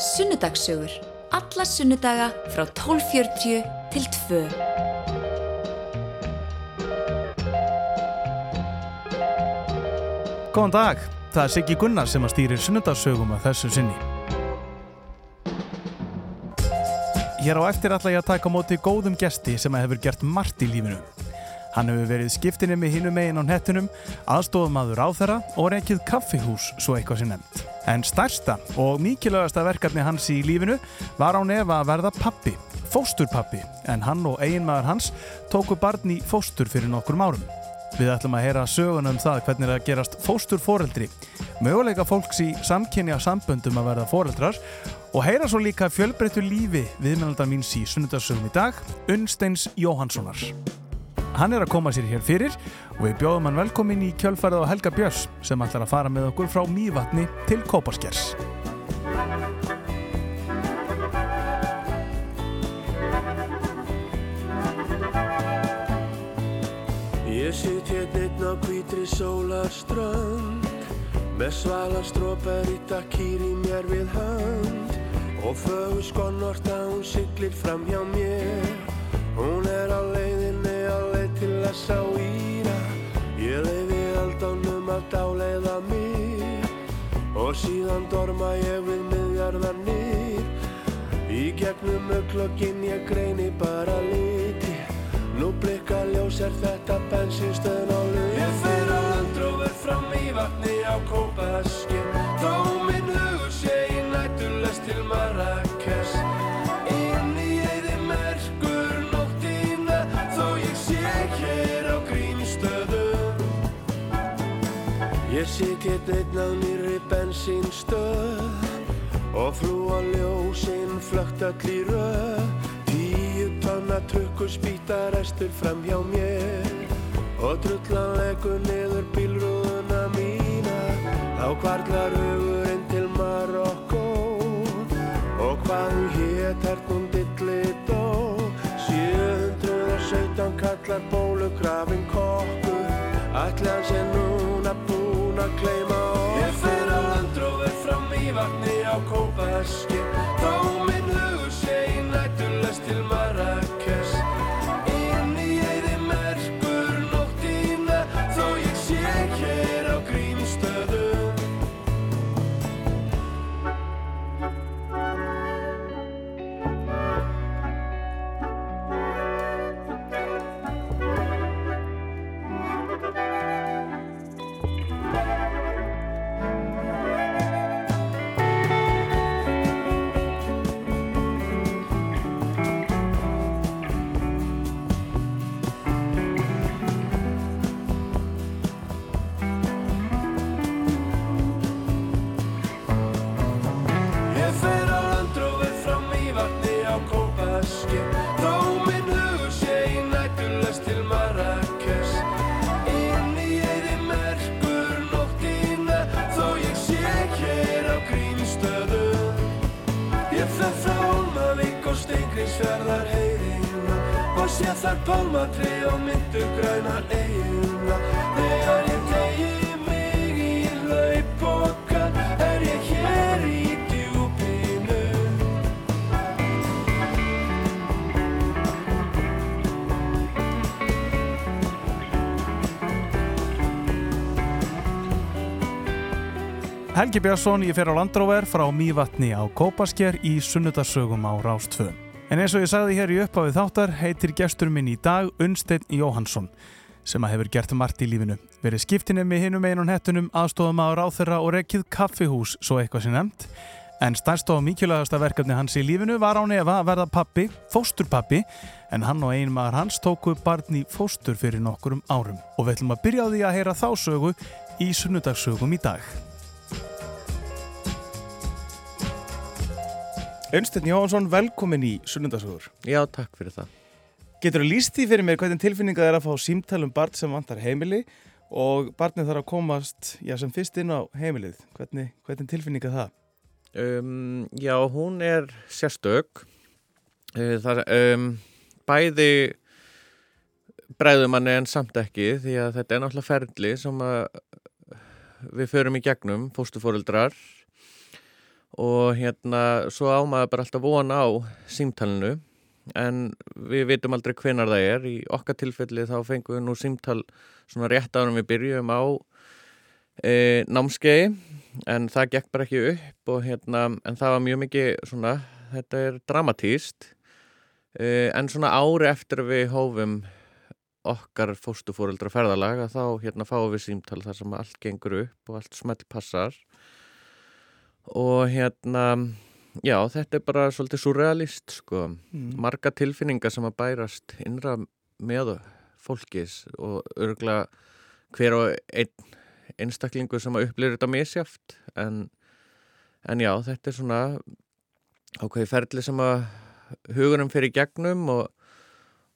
Sunnudagsögur. Alla sunnudaga frá 12.40 til 2. Góðan dag, það er Siggi Gunnar sem að stýrir sunnudagssögum að þessu sinni. Hér á eftir ætla ég að taka móti góðum gesti sem hefur gert margt í lífinu. Hann hefur verið skiptinni með hinum megin á nettunum, aðstofamaður á þeirra og reykið kaffihús, svo eitthvað sem nefnt. En stærsta og mikilvægasta verkefni hans í lífinu var á nefa að verða pappi, fósturpappi, en hann og eiginmaður hans tóku barn í fóstur fyrir nokkur árum. Við ætlum að heyra söguna um það hvernig það gerast fósturforeldri, möguleika fólks í samkynja samböndum að verða foreldrar og heyra svo líka fjölbreyttu lífi viðmennaldar míns í sunnudagsögum í dag, Unnsteins Jóhanssonar. Hann er að koma sér hér fyrir og við bjóðum hann velkomin í kjölfarið á Helga Björns sem ætlar að fara með okkur frá Mývatni til Kópaskers. Ég sitt hérna einn á hvítri sólarströnd Með svala strópar í takkýr í mér við hönd Og fögur skonnort að hún siglir fram hjá mér Hún er á leið til að sá íra Ég leiði aldánum að dáleiða mig. Og síðan dorma ég við miðjarðarnir Í gegnum auklokkin ég greini bara liti. Nú blikka ljós er þetta bensinstöðn á luti Ég fer á landrófur fram í vatni á kópaskinn. Þó minn hugur sé í nættulest til Marrakes Ég sit hér einn á nýri bensinstöð Og frúa ljósinn flögt öll í röð. Tíu tonna trukkur spýta restur fram hjá mér Og drullan leggur niður bílrúðuna mína. Þá kvarlar hugurinn til Marokko Og hvað hún hét hertnum dilli dó. 717 kallar bólugrafin kokkur. Ætli hann sé núna búinn að kleima okkur Ég fer á landrófur fram í vatni á kópaskinn Þó minn hugur sé í nættulest til Marrakes sé þar pálmatri og myndu grænar eigina Þegar ég tegi mig í hlaupokan Er ég hér í djúpinu Helgi Björnsson, ég fer á Landróver frá Mývatni á Kópasker í sunnudagsögum á Rástfö. En eins og ég sagði hér í uppafið þáttar heitir gestur minn í dag Unnsteinn Jóhansson sem að hefur gert margt í lífinu. Verið skiptinni með hinum einun hettunum, aðstofum á ráþurra og rekkið kaffihús, svo eitthvað sem nefnt. En stærst og mikilvægasta verkefni hans í lífinu var á nefa að verða pappi, fósturpappi, en hann og ein maður hans tóku barn í fóstur fyrir nokkurum árum. Og við ætlum að byrja á því að heyra þá sögu í sunnudagssögum í dag. Unnsteinn Jóhansson, velkomin í sunnudagssögur. Já, takk fyrir það. Getur þú líst því fyrir mér hvernig tilfinninga er að fá símtælum barn sem vantar heimili og barnið þarf að komast já, sem fyrst inn á heimilið. Hvernig, hvernig tilfinninga það? Um, já, hún er sérstök. Uh, Það um, bæði bræðum manni en samt ekki því að þetta er náttúrulega ferli sem við förum í gegnum, fóstufóreldrar og hérna svo ámaður bara alltaf vona á símtalinu. En við vitum aldrei hvenar það er. Í okkar tilfelli þá fengum við nú símtal svona rétt árum við byrjum á e, námskei en það gekk bara ekki upp og hérna en það var mjög mikið svona þetta er dramatíst e, en svona ári eftir við hófum okkar fóstufóreldra ferðalag að þá hérna fáum við símtal þar sem allt gengur upp og allt smelt passar og hérna já þetta er bara svolítið surrealist sko. Mm. marga tilfinningar sem að bærast innra með fólkis og örgulega hver og einn einstaklingu sem að upplýra þetta misjáft en, en já, þetta er svona ákveði ferli sem að hugurum fyrir gegnum og,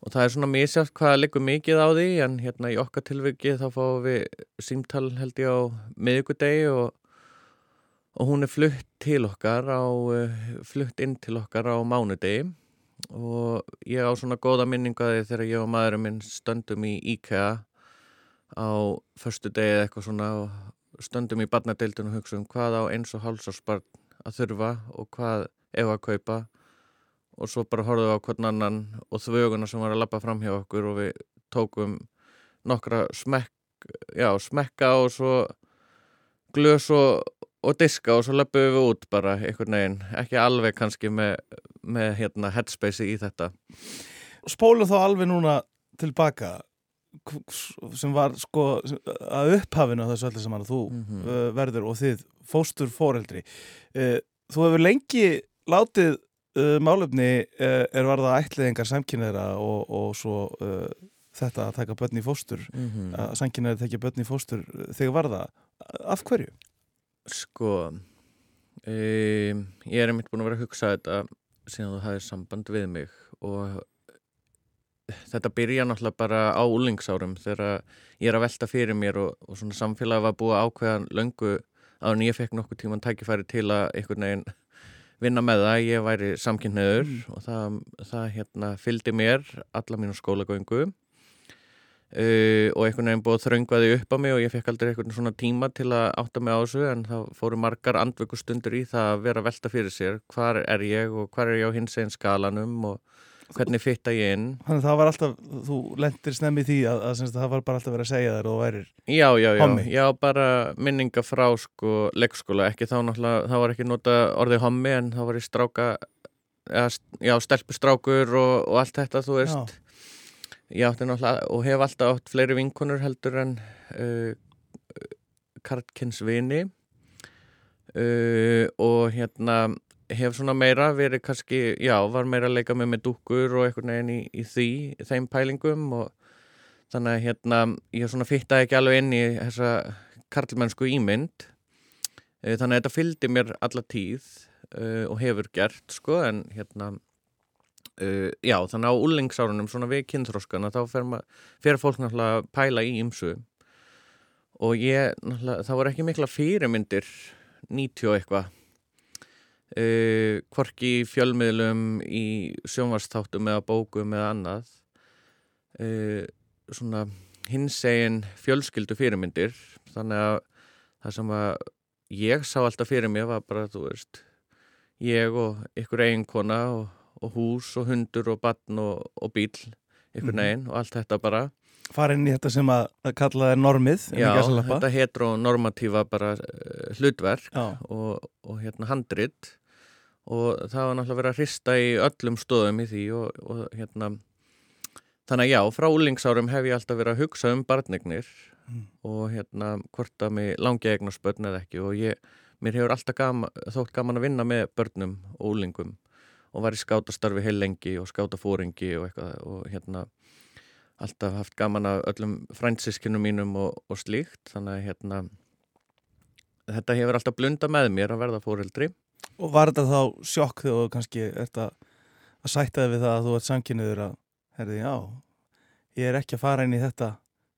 og það er svona misjáft hvað liggur mikið á því. En hérna í okkar tilviki þá fáum við símtal held ég á miðugudegi og og hún er flutt til okkar á, eh, flutt inn til okkar á mánudegi. Og ég á svona góða minningaði þegar ég og maðurinn minn stöndum í IKEA á förstu degi eða eitthvað svona og stöndum í barnadeildun og hugsa um hvað á eins og hálsásbarn að þurfa og hvað ef að kaupa. Og svo bara horfum við á hvern annan og þvöguna sem var að lappa fram hjá okkur og við tókum nokkra smekk, já, smekka og svo glös og, og diska og svo löpum við út bara einhvern veginn, ekki alveg kannski með, með hérna headspace í þetta Spólum þá alveg núna tilbaka sem var sko að upphafinu þessu öllu saman að þú Mhm. uh, verður og þið fóstur foreldri uh, þú hefur lengi látið uh, málefni er varða ætliðingar samkynneira og, og svo þetta að taka börn í fóstur mm -hmm. að samkynneira tekja börn í fóstur þegar varða, af hverju? Sko um, ég er einmitt búin að vera að hugsa þetta síðan þú hafið samband við mig og þetta byrja náttúrulega bara á úlingsárum þegar ég er að velta fyrir mér og, og svona samfélagi var búið að ákveðan löngu en ég fekk nokkuð tíman tækifæri til að einhvern veginn vinna með það, ég væri samkynniður og það, það hérna fylgdi mér alla mínu skólagöngu Uh, og einhvern veginn búið að þröngvaði upp á mig og ég fekk aldrei einhvern svona tíma til að átta mig á þessu en það fóru margar andvökkustundur í það að vera velta fyrir sér hvar er ég og hvar er ég á hins einn skalanum og hvernig fitta ég inn. Þannig að það var alltaf, þú lendir snemmi því að, að, að það var bara alltaf verið að segja þér og værir Já, já, já, Hommi. já, bara minninga frá sko leikskóla, ekki þá náttúrulega þá var ekki nota orðið hommi en þá var ég stráka já stelpustrákur og, og allt þetta þú veist ég átti náttúrulega og hef alltaf átt fleiri vinkonur heldur en uh, Karlkins vini. Uh, og hérna hef svona meira verið kannski, já, var meira að leika með með dúkkur og einhvern veginn í, í því, í þeim pælingum og þannig að hérna, ég svona fittaði ekki alveg inn í þessa karlmennsku ímynd. Uh, þannig að þetta fylgdi mér alla tíð uh, og hefur gert, sko, en hérna Uh, já, þannig á úlingsárunum svona við kynþróskana þá fer, fer fólk náttúrulega að pæla í ymsu og ég náttúrulega, það voru ekki mikla fyrirmyndir 90 og eitthvað. Uh, hvorki í fjölmiðlum í sjónvarstáttum eða bókum eða annað. Uh, svona hinsegin fjölskyldu fyrirmyndir. Þannig að það sem að ég sá alltaf fyrir mér var bara, þú veist ég og ykkur eiginkona og og hús og hundur og batn og, og bíl einhvern Mhm. veginn og allt þetta bara. Farin í þetta sem að, kalla það normið já, þetta heteronormatífa bara uh, hlutverk og, og hérna handrit. Og það var náttúrulega verið að hrista í öllum stóðum í því og, og hérna þannig að já, frá úlingsárum hef ég alltaf verið að hugsa um barnignir Mm. og hérna hvort að mig langi að eignast börn eða ekki. Og ég, mér hefur alltaf gama, þótt gaman að vinna með börnum og úlingum og var í skátastarfi heil lengi og skátafóringi og eitthvað og hérna alltaf haft gaman af öllum frændsískinu mínum og, og slíkt. Þannig að hérna þetta hefur alltaf blunda með mér að verða fóreldri Og var þetta þá sjokk þegar þú kannski ert að, að sætta þig við það að þú ert samkynniður að, herði, já, ég er ekki að fara inn í þetta,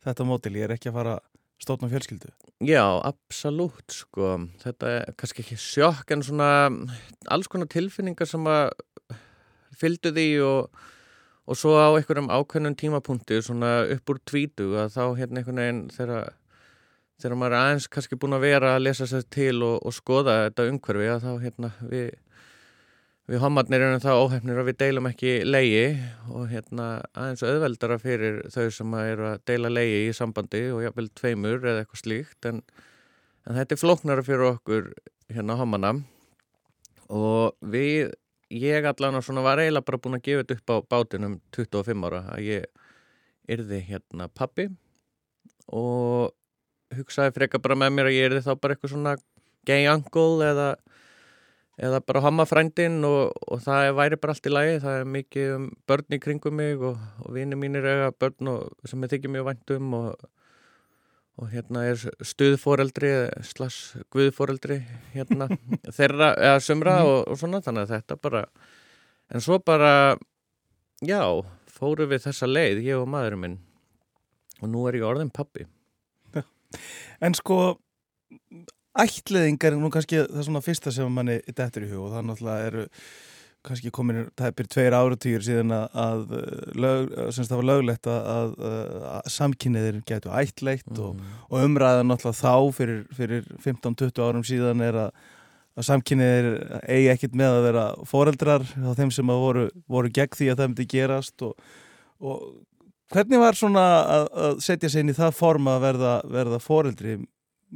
þetta mótil, ég er ekki að fara stótna fjölskyldu. Já, absolutt sko þetta er kannski ekki sjokk en svona alls konar tilfinningar sem að fylgdu því og, og svo á einhverjum ákveðnum tímapunkti svona upp úr tvítu að þá hérna einhvern veginn þegar þegar maður er aðeins kannski búin að vera að lesa sér til og, og skoða þetta umhverfi að þá hérna við við homarnir erum það óhefnir að við deilum ekki leiði og hérna aðeins auðveldara fyrir þau sem eru að deila leiði í sambandi og jáfnvel tveimur eða eitthvað slíkt en, en þetta er flóknara fyrir okkur hérna homarna og við, ég allan og svona var eiginlega bara búin að gefa þetta upp á bátunum 25 ára að ég yrði hérna pappi og hugsaði freka bara með mér að ég yrði þá bara eitthvað svona gay uncle eða eða bara hammafrændin og, og það væri bara allt í lagi, það er mikið um börn í kringum mig og, og vini mínir eiga börn og, sem ég þykir mjög væntum og hérna er stuðforeldri slags guðforeldri hérna þeirra, eða sumra mhm. og svona, þannig að þetta bara en svo bara já, fóru við þessa leið, ég og maðurinn minn. Og nú er ég orðin pappi En sko ætliðingar er nú kannski það svona fyrsta sem manni er dættur í hug og það náttúrulega eru kannski komin tæpir tveir áratýr síðan að lög, semst það var löglegt að, að, að samkynniðir getur ætleitt mm. og, og umræðan náttúrulega þá fyrir, fyrir 15-20 árum síðan er að, að samkynniðir eigi ekkit með að vera foreldrar á þeim sem voru, voru gegn því að það myndi gerast og, og hvernig var svona að setja sig inn í það forma að verða, verða foreldri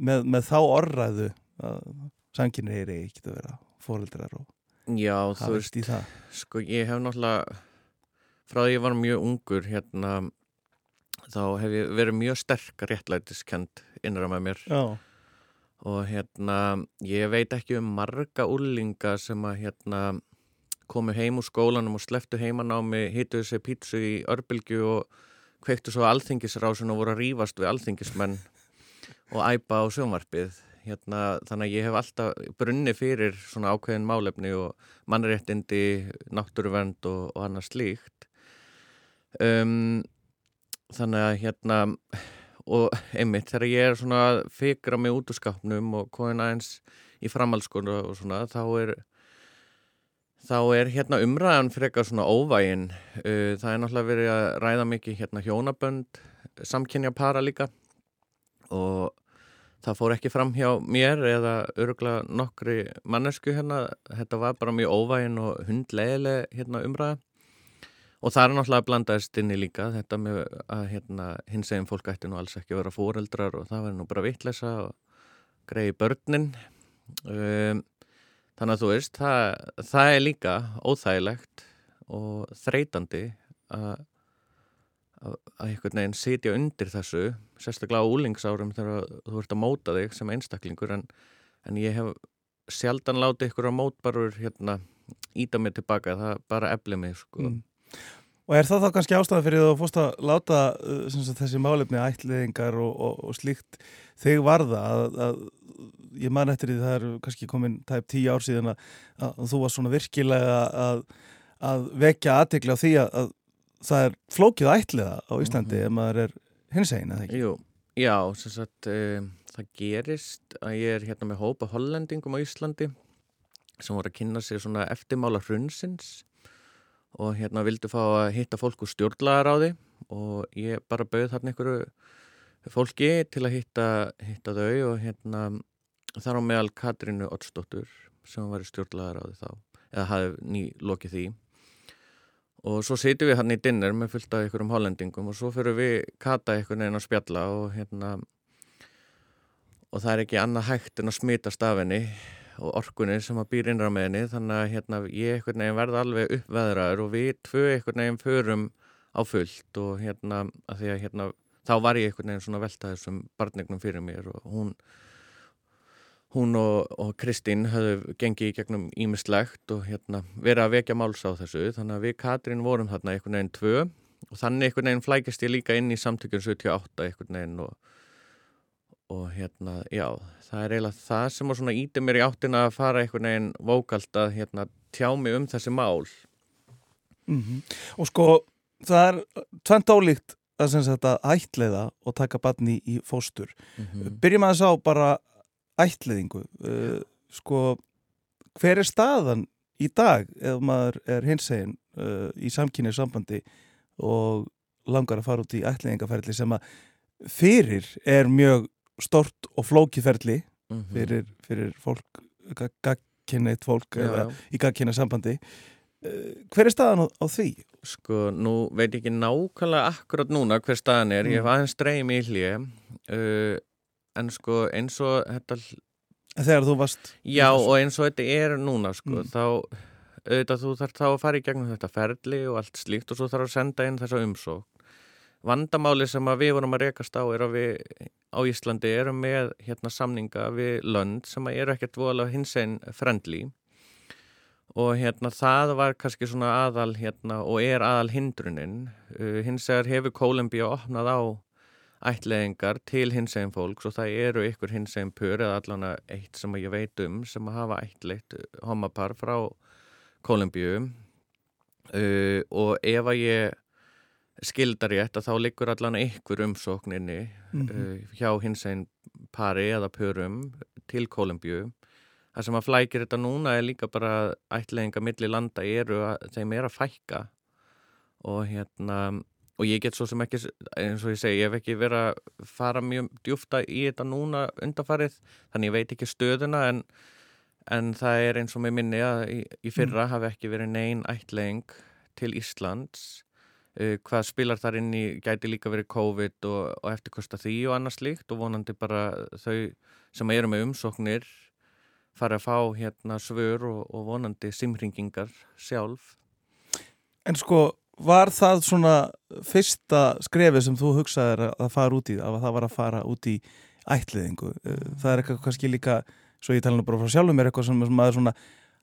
með, með þá orðræðu að samkynni er ekki að vera fóröldrar og Já, þú veist, sko ég hef náttúrulega frá því ég var mjög ungur hérna þá hef ég verið mjög sterk réttlætiskend innra með mér. Já. og hérna ég veit ekki um marga úrlinga sem að hérna komu heim úr skólanum og sleftu heimanámi hituðu sér pítsu í örbylgu og kveiktu svo alþingisrásun og voru að rýfast við alþingismenn og æpa á sjónvarpið. Hérna, þannig að ég hef alltaf brunni fyrir svona ákveðin málefni og mannréttindi, náttúruvernd og, og annars slíkt. Um, þannig að hérna og einmitt þegar ég er svona fikra mig út úr skapnum og komin aðeins í framhalskonu og svona þá er þá er hérna umræðan eitthvað svona óvægin. Uh, það er náttúrulega verið að ræða mikið hérna hjónabönd samkynja para líka og það fór ekki fram hjá mér eða öruglega nokkri mannesku hérna, þetta var bara mjög óvægin og hundleiðileg hérna, umræða. Og það er náttúrulega blandaðist inni líka þetta með að hérna, hins eginn fólk ætti nú alls ekki að vera fóreldrar og það var nú bara vittlesa og greiði börnin. Um, þannig að þú veist það, það er líka óþægilegt og þreytandi að að einhvern veginn sitja undir þessu sérstaklega á úlingsárum þegar þú ert að móta þig sem einstaklingur en, en ég hef sjaldan látið ykkur á mótbarur hérna íta mig tilbaka, það bara efli mig sko. Mm. Og er það þá kannski ástæða fyrir þú að láta uh, sagt, þessi málefni ætliðingar og, og, og slíkt þig varða að, að ég man eftir því það er kannski komin tæp tíu ár síðan að, að þú var svona virkilega að, að vekja aðtegla á því að það er flókið ætliða á Íslandi mm -hmm. ef maður er hins einn, eða ekki? Jú, já, sem sagt um, það gerist að ég er hérna með hópa hollendingum á Íslandi sem voru að kynna sér svona eftirmála hrunsins og hérna vildu fá að hitta fólk úr stjórnlagar á því og ég bara bauð þarna einhverju fólki til að hitta, hitta þau og hérna þar á meðal Katrínu Ottsdóttur sem var í stjórnlagar á því þá eða hafði ný lokið því og svo sitjum við hann í dinner með fullt af einhverjum hollendingum og svo fyrir við kata einhvern veginn að spjalla og hérna og það er ekki annað hægt en að smita stafinni og orkunni sem að býr innra með henni. Þannig að hérna ég einhvern veginn verða alveg uppveðraður og við tvö einhvern veginn förum á fullt og hérna að því að hérna þá var ég einhvern veginn svona velta þessum barnignum fyrir mér og hún hún og, og Kristín höfðu gengið í gegnum ímislegt og hérna, verið að vekja máls á þessu þannig að við Katrín vorum þarna einhvern veginn tvö og þannig einhvern veginn flækist ég líka inn í samtökjum 78 einhvern veginn og, og hérna, já, það er eiginlega það sem var svona ítið mér í áttina að fara einhvern veginn vókalt að hérna, tjá mig um þessi mál mm -hmm. Og sko, það er tvent ólíkt að sem sagt að ætleiða og taka barni í fóstur mm -hmm. Byrjum að þess á bara ætliðingu uh, sko, hver er staðan í dag ef maður er hinsegin uh, í samkynni sambandi og langar að fara út í ætliðingaferðli sem að fyrir er mjög stort og flókiferli Mhm. fyrir, fyrir fólk gagkinnið fólk já, eða já. í gagkinnið sambandi uh, hver er staðan á, á því? Sko, nú veit ég ekki nákvæmlega akkurat núna hver staðan er, ég hef Mm. aðeins dreym í uh, en sko eins og þetta, þegar þú varst já og eins og þetta er núna sko, Mm. þá auðvitað þú þarf þá að fara í gegnum þetta ferli og allt slíkt og svo þarf að senda inn þessa umsókn. Vandamáli sem að við vorum að rekast á er að við á Íslandi erum með hérna samninga við lönd sem að eru ekkert voðalega hins einn friendly. Og hérna það var kannski svona aðal hérna og er aðal hindrunin. Uh, hins vegar hefur Kólumbía opnað á ætleðingar til hins einn fólks og það eru ykkur hins einn pur eða allan eitt sem að ég veit um sem að hafa ætleitt homapar frá Kólumbíu. Uh, og ef að ég skildar rétt að þá liggur allan ykkur umsókninni Mhm. uh, hjá hins einn pari eða purum til Kólumbíu. Það sem að flækir þetta núna er líka bara að ætleðinga milli landa eru að þeim er að fækka. Og hérna og ég get svo sem ekki, eins og ég segi ég hef ekki verið að fara mjög djúfta í þetta núna undarfarið þannig ég veit ekki stöðuna en, en það er eins og með minni að í, í fyrra hafi ekki verið nein ætleðing til Íslands. Uh, hvað spilar þar inn í gæti líka verið COVID og, og eftirkosta því og annars líkt og vonandi bara þau sem eru með umsóknir fara að fá hérna svör og, og vonandi simringingar sjálf. En sko, var það svona fyrsta skrefi sem þú hugsaðir að- fara út í, að það var að fara út í ætliðingu? Mm. Það er eitthvað kannski líka, svo ég tala nú bara frá sjálfum mér, eitthvað sem, maður svona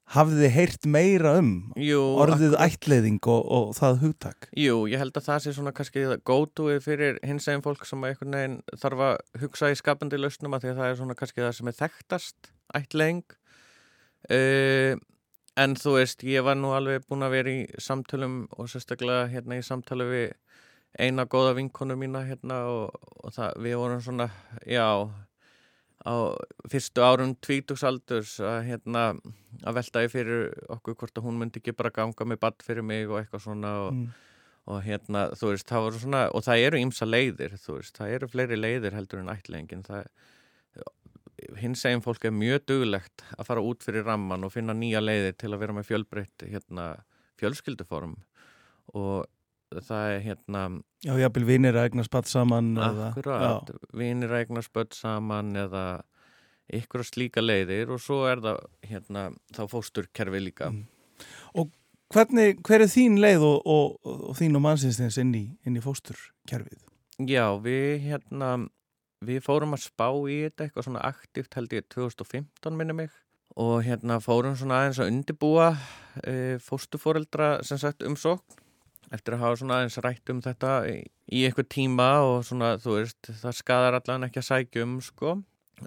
hafði heyrt meira um Jú, orðið ætliðing og, og það hugtak. Jú, ég held að það sé svona kannski gótuið fyrir hins eginn fólk sem þarf að hugsa í skapandi lausnum að því að það er svona kannski það sem er þekktast ætling uh, en þú veist, ég var nú alveg búin að vera í samtölum og sérstaklega hérna í samtali við eina góða vinkonu mína hérna og, og það, við vorum svona, já á fyrstu árum tvítugsaldurs að hérna að velta ég fyrir okkur hvort að hún myndi ekki bara ganga með badd fyrir mig og eitthvað svona og Mm. og hérna, þú veist, það voru svona og það eru ýmsa leiðir, þú veist, það eru fleiri leiðir heldur en ætlengin það hins eginn fólk er mjög duglegt að fara út fyrir ramman og finna nýja leiðir til að vera með fjölbreytt hérna, fjölskylduform og það er hérna Já, jafnvel vinir að eignast batt saman. akkurat, vinir að eignar spött saman eða ykkur slíka leiðir og svo er það hérna, þá fósturkerfi líka Mm. Hvernig, hver er þín leið og, og, og þín og mannsinsins inn í, í fósturkerfið? Já, við hérna við fórum að spá í þetta eitthvað svona aktíft held ég 2015 minni mig. Og hérna fórum svona aðeins að undibúa e, fóstuforeldra sem sagt umsókn. Eftir að hafa svona aðeins rætt um þetta í, eitthvað tíma og svona þú veist það skadar allan ekki að sækja um sko.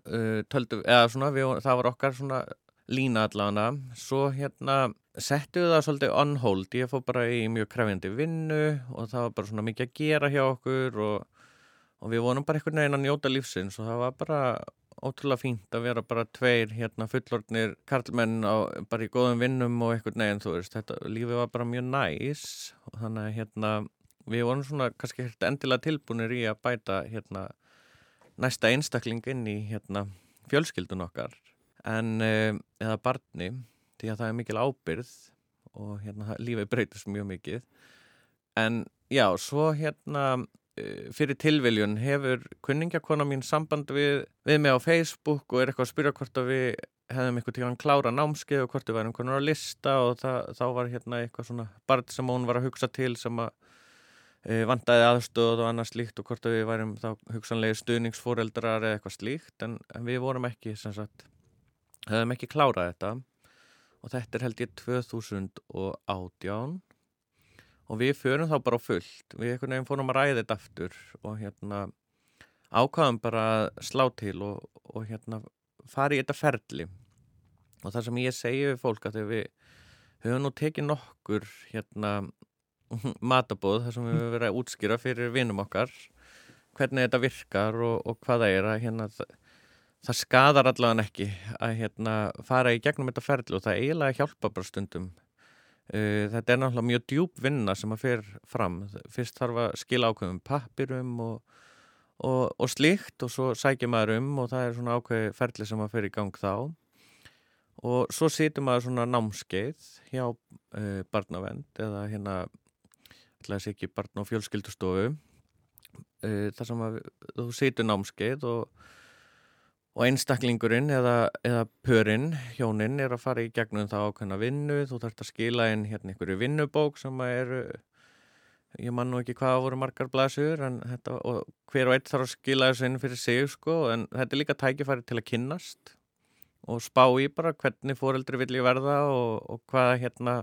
E, töldu, eða svona við, það var okkar svona lína allana svo hérna settu við það svolítið on hold. Ég fór bara í mjög krefjandi vinnu og það var bara svona mikið að gera hjá okkur og og við vonum bara einhvern veginn að njóta lífsins og það var bara ótrúlega fínt að vera bara tveir hérna fullorðnir karlmenn á, bara í góðum vinnum og einhvern veginn þú veist, þetta lífið var bara mjög næs. Og þannig að hérna við vorum svona kannski hérna endilega tilbúinir í að bæta hérna næsta einstakling inn í hérna fjölskyldun okkar. En eh, eða barni því að það er mikil ábyrð og hérna lífið breytist mjög mikið. En já, svo hérna fyrir tilviljun hefur kunningakona mín samband við, við mig á Facebook og er eitthvað að spyrja hvort að við hefðum eitthvað tíðan klára námskeið og hvort við værum konar á lista og það, þá var hérna eitthvað svona barn sem hún var að hugsa til sem að e, vandaði aðstöð og annað slíkt og hvort að við værum þá hugsanlega stuðningsfóreldrar eða eitthvað slíkt. En, en við vorum ekki sem sagt hefðum ekki klárað þetta. Og þetta er held ég 2018 og við förum þá bara fullt. Við einhvern veginn fórum að ræða þetta aftur og hérna ákvaðum bara að slá til og, og hérna fara í þetta ferli. Og það sem ég segi við fólk að þegar við höfum nú tekið nokkur hérna matabóð þar sem við höfum verið að útskýra fyrir vinum okkar hvernig þetta virkar og, og hvað það er að hérna það, það skadar allavega ekki að hérna fara í gegnum þetta ferli og það eiginlega hjálpa bara stundum þetta er náttúrulega mjög djúb vinna sem að fer fram. Fyrst þarf að skila ákveðum pappirum og, og, og slíkt og svo sækir maður um og það er svona ákveði ferli sem maður fer í gang þá og svo situr maður svona námskeið hjá uh, barnavend eða hérna ætlaði sér ekki barn- og fjölskyldustofu uh, þar sem að þú situr námskeið og, og einstaklingurinn eða, eða pörinn, hjóninn er að fara í gegnum það ákveðna vinnu. Þú þarfst að skila inn hérna einhverju vinnubók sem eru ég man nú ekki hvað voru margar blæsur en þetta, og hver og einn þarf að skila þessu inn fyrir sig sko, en þetta er líka tækifæri til að kynnast og spá í bara hvernig fóreldri vill ég verða og, og hvað hérna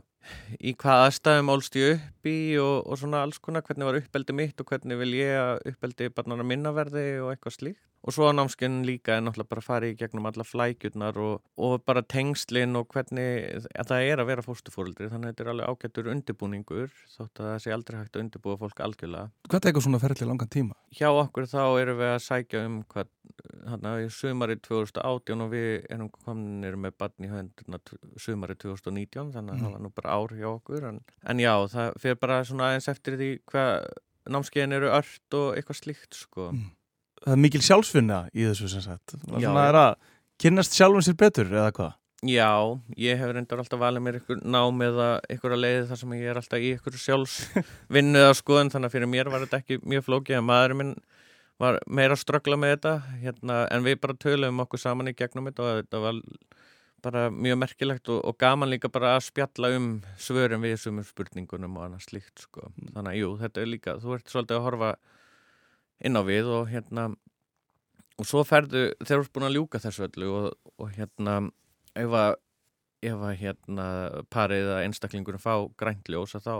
í hvað aðstæðum álst ég upp í og, og svona alls konar, hvernig var uppeldi mitt og hvernig vil ég að uppeldi barnana minna verði og eitthvað slíkt og svo á námskinn líka er náttúrulega bara að fara í gegnum alla flækjurnar og, og bara tengslinn og hvernig að það er að vera fóstufórildri þannig að þetta er alveg ágættur undirbúningur þótt að það sé aldrei hægt að undirbúa fólk algjörlega. Hvað tekur svona ferðli langan tíma? Hjá okkur þá erum við að sækja um hvað, hann að í sumari 2018 og við erum kominir með barn í hönduna sumari 2019 þannig að mm. það var nú bara ár hjá okkur en, en já, það fyrir bara svona aðeins eftir því hvað námskeiðin eru ört og eitthvað slíkt sko. Mm það er mikil sjálfsfinna í þessu sem sagt það er að kynast sjálfum sér betur eða hvað? Já, ég hef reyndar alltaf valið mér ykkur nám eða ykkur að leiði þar sem ég er alltaf í ykkur sjálfsvinnu eða skoðun þannig að fyrir mér var þetta ekki mjög flókið að maðurinn minn var meira að ströggla með þetta hérna, en við bara töluðum okkur saman í gegnum þetta og þetta var bara mjög merkilegt og, og gaman líka bara að spjalla um svörum við þessum spurningunum og annað slíkt sko. Mm. þannig að jú, þetta er líka, þú ert svolítið að horfa inn á við og hérna og svo ferðu, þeir eru búin að ljúka þessu öllu og, og hérna ef að, ef að hérna parið að einstaklingunum fá grænljós að þá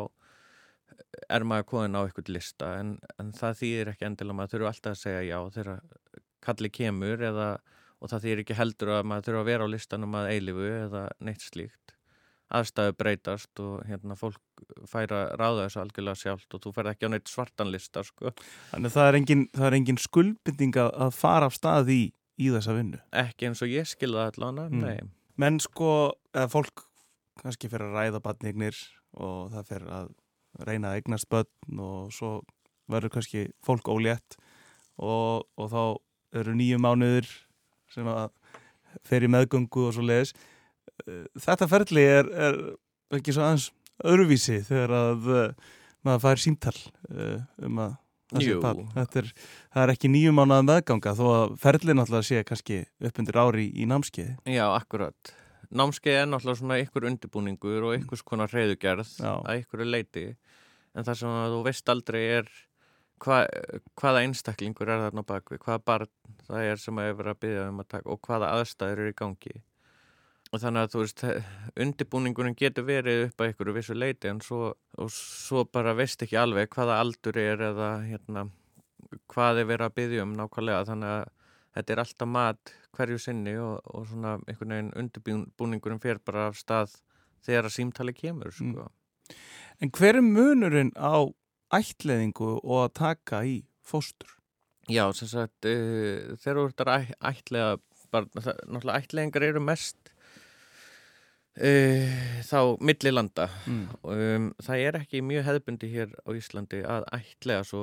er maður koðin á eitthvað lista en, en það þýðir ekki endilega maður þurfu alltaf að segja já þegar kalli kemur eða, og það þýðir ekki heldur að maður þurfu að vera á listanum að eilifu eða neitt slíkt aðstæðu breytast og hérna fólk færa ráða þessu algjörlega sjálft og þú færð ekki á neitt svartanlista sko. Þannig það er engin, engin skuldbinding að fara af stað í, í þessa vinnu? Ekki eins og ég skilða allavega, mm. nei. Menn sko, eða fólk kannski fyrir að ræða batnignir og það fyrir að reyna að eignast börn og svo verður kannski fólk ólétt og, og þá eru nýju mánuður sem að fer í meðgöngu og svo leiðis Eh, þetta ferli er, er ekki svo aðeins öðruvísi þegar að uh, maður fær símtal uh, um að er, það er ekki nýjum ánað meðganga þó að ferli náttúrulega sé kannski upp undir ári í, námskeiði. Já, akkurat. Námskeiði er náttúrulega svona ykkur undirbúningur og ykkurs konar reyðugerð Já. að ykkur er leiti en það sem þú veist aldrei er hva, hvaða einstaklingur er þarna bakvið, hvaða barn það er sem að verið að byggja um að taka og hvaða aðstæður eru í gangi og þannig að þú veist, undirbúningunum getur verið upp að ykkur vissu leiti en svo, svo bara veist ekki alveg hvaða aldur er eða hérna, hvað er verið að byggja um nákvæmlega þannig að þetta er alltaf mat hverju sinni og, og svona einhvern veginn undirbúningunum fer bara af stað þegar að símtali kemur sko. mm. En hver er munurinn á ætleðingu og að taka í fóstur? Já, sem sagt, uh, þegar þú ert að ætlega bara, náttúrulega ætleðingar eru mest Uh, þá millilanda mm. um, það er ekki mjög hefðbundi hér á Íslandi að ætlega svo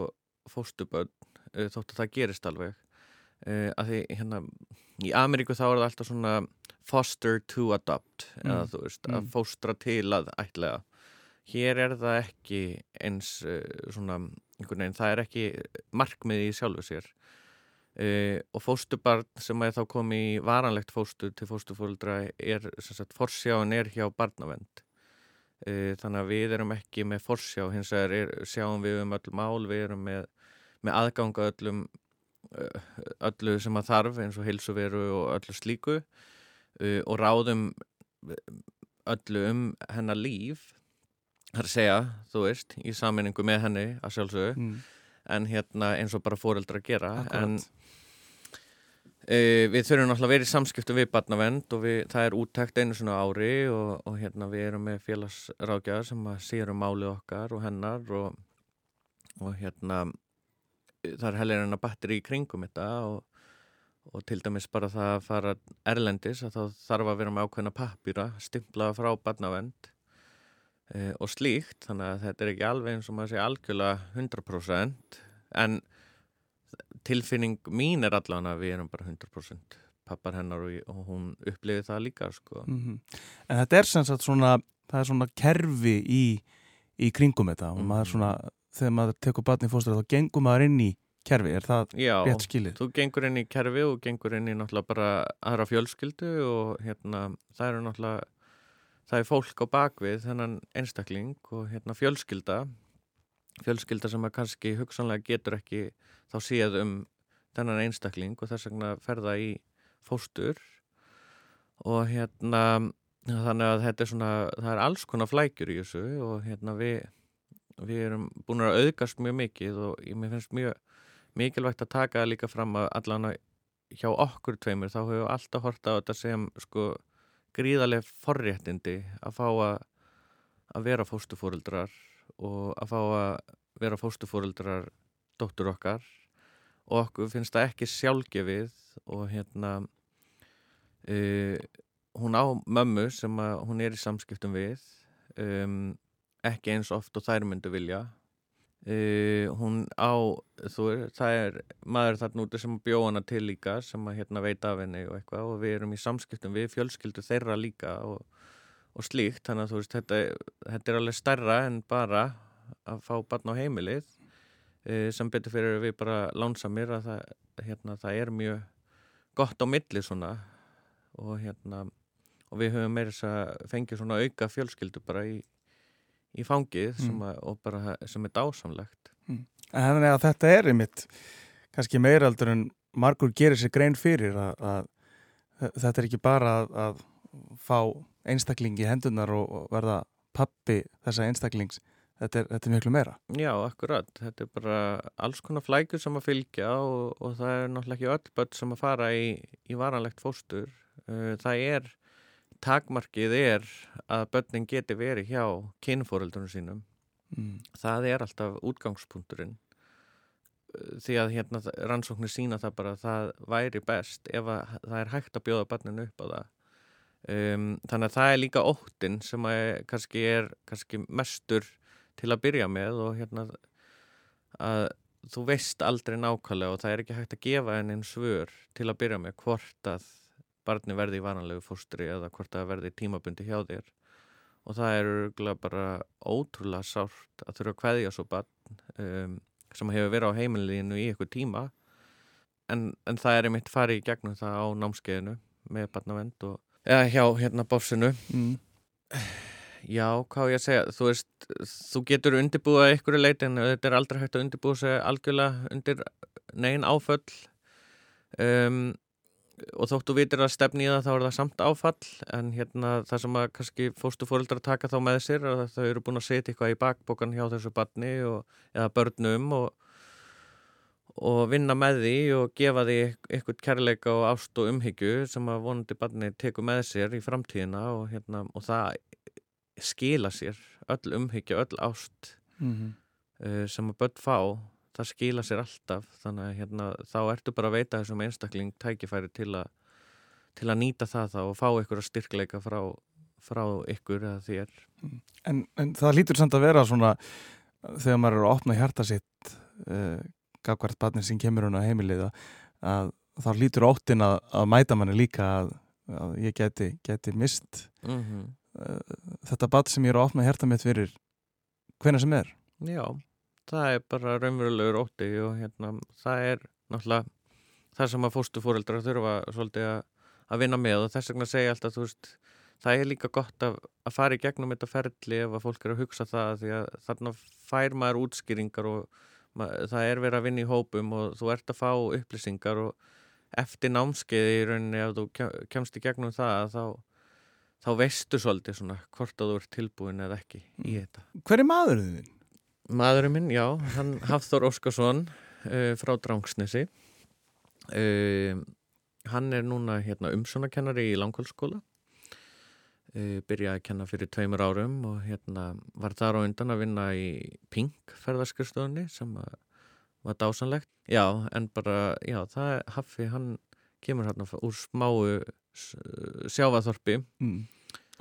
fóstuböld uh, þótt að það gerist alveg því hérna í Ameríku þá er það alltaf svona foster to adopt mm. eða þú veist mm. að fóstra til að ætlega hér er það ekki eins svona einhvern veginn það er ekki markmiði í sjálfu sér. Uh, og fóstubarn sem er þá komið í varanlegt fóstu til fóstufóldra er, sem sagt, forsjáin er hjá barnavend uh, þannig að við erum ekki með forsjá, hins vegar sjáum við um öll mál, við erum með, með aðganga öllum uh, öllu sem að þarf eins og heilsuveru og öllu slíku. Og ráðum öllu um hennar líf að segja, þú veist, í saminningu með henni að sjálfsögðu mm. en hérna eins og bara fóreldra að gera Akkurat. en Uh, við þurfum náttúrulega að vera í samskiptum við barnavend og við, það er úttækt einu svona ári og, og hérna við erum með félagsrákjaðar sem að sér um máli okkar og hennar og, og hérna það er hellir en að batteri í kringum þetta og, og til dæmis bara það að fara erlendis að þá þarf að vera með ákveðna pappýra stimplaða frá barnavend og slíkt þannig að þetta er ekki alveg eins og maður sé algjörlega 100% en tilfinning mín er allan að við erum bara 100% pappar hennar og, hún upplifið það líka sko. Mm -hmm. En þetta er sem sagt svona, það er svona kerfi í, í kringum þetta og maður svona, þegar maður tekur batni fóstur þá gengum maður inn í kerfi, er það Já, rétt skilið? þú gengur inn í kerfi og gengur inn í náttúrulega bara aðra fjölskyldu og hérna það eru náttúrulega það er fólk á bakvið þennan einstakling og hérna fjölskylda fjölskylda sem að kannski hugsanlega getur ekki þá séð um þennan einstakling og þess vegna ferða í fóstur. Og hérna þannig að þetta er svona það er alls konar flækjur í þessu og hérna við við erum búin að auðgast mjög mikið og ég finnst mjög mikilvægt að taka líka fram að allan hjá okkur tveimur þá hefur alltaf horta á þetta sem sko gríðarlega forréttindi að fá að, að vera fóstufóruldrar og að fá að vera fóstufóruldrar dóttur okkar. Og okkur finnst það ekki sjálfgefið og hérna uh, hún á mömmu sem hún er í samskiptum við um, ekki eins oft og þær myndu vilja Uh, hún á, þú það er maður þarna úti sem bjóð hana til líka sem að hérna veit af henni og eitthvað og við erum í samskiptum við fjölskyldu þeirra líka og, og slíkt þannig að þú veist þetta, þetta er alveg starra en bara að fá barn á heimilið uh, sem betur fyrir við bara lánsamir að það, hérna, það er mjög gott á milli svona. Og hérna og við höfum meira þess að fengja svona auka fjölskyldu bara í í fangið sem, að, bara, sem er dásamlegt. Mm. Þannig að þetta er einmitt kannski meiraldur en margur gerir sér grein fyrir að, að þetta er ekki bara að, að fá einstakling í hendunar og, og verða pappi þessa einstaklings. Þetta er, þetta er miklu meira. Já, akkurat, þetta er bara alls konar flækur sem að fylgja og, og það er náttúrulega ekki öll börn sem að fara í, í varanlegt fóstur. Það er takmarkið er að börnin geti verið hjá kynfóröldunum sínum. Mm. það er alltaf útgangspunkturinn. Því að hérna rannsóknir sína það bara að það væri best ef það er hægt að bjóða börninu upp á það. Um, þannig að það er líka óttin sem að kannski er kannski mestur til að byrja með og hérna að þú veist aldrei nákvæmlega og það er ekki hægt að gefa henni en svör til að byrja með hvort að barni verði í varanlegu fóstri eða hvort það verði tímabundi hjá þér. Og það er bara ótrúlega sárt að þurfa að kveðja svo barn um, sem hefur verið á heimilinu í eitthvað tíma. En, en það er einmitt farið í gegnum það á námskeiðinu með barnavend og eða hjá hérna bófsinu mm. Já, hvað ég að segja, þú veist, þú getur undirbúið eitthvað leiti en þetta er aldrei hægt að undirbúið sig algjörlega undir negin áföll. Um, og þóttu vitir að stefni í það þá er það samt áfall en hérna það sem að kannski fóstu fóröldrar taka þá með sér og þau eru búin að setja eitthvað í bakbókan hjá þessu barni og, eða börnum og, og vinna með því og gefa því eitthvað kærleika og ást og umhyggju sem að vonandi barni teku með sér í framtíðina og, hérna, og það skila sér öll umhyggja, öll ást mm -hmm. sem að börn fá það skila sér alltaf þannig að hérna, þá ertu bara að veita þessum einstakling tækifæri til, a, til að nýta það þá og fá ykkur að styrkleika frá, frá ykkur eða þér. En, en það lítur samt að vera svona þegar maður eru að opna hjarta sitt uh, gafkvært barnir sem kemur hún á heimilið að þá lítur óttin að, að mæta manni líka að, að ég geti, geti mist mm -hmm. þetta barn sem ég eru að opna hjarta mitt fyrir hvena sem er. Já það er bara raunverulegur ótti og hérna, það er náttúrulega það sem að fóstufóreldrar þurfa svolítið að, að vinna með og þess vegna segja alltaf, þú veist, það er líka gott að, að fara í gegnum þetta ferli ef að fólk er að hugsa það því að þarna fær maður útskýringar og maður, það er verið að vinna í hópum og þú ert að fá upplýsingar og eftir námskeiði í rauninni ef þú kemst í gegnum það þá, þá veistu svolítið svona hvort að þú ert tilbúin eða ekki í mm. þetta. Hver er maðurinn þinn? Maðurinn minn, já, hann Hafþór Óskarsson uh, frá Drangsnesi uh, hann er núna hérna, umsónakennari í Langholmskóla uh, byrjaði að kenna fyrir tveimur árum og hérna, var þar á undan að vinna í Pink ferðarskristofunni sem var dásanlegt já, en bara, já, það er Haffi, hann kemur hérna úr smáu sjávaþorpi mm.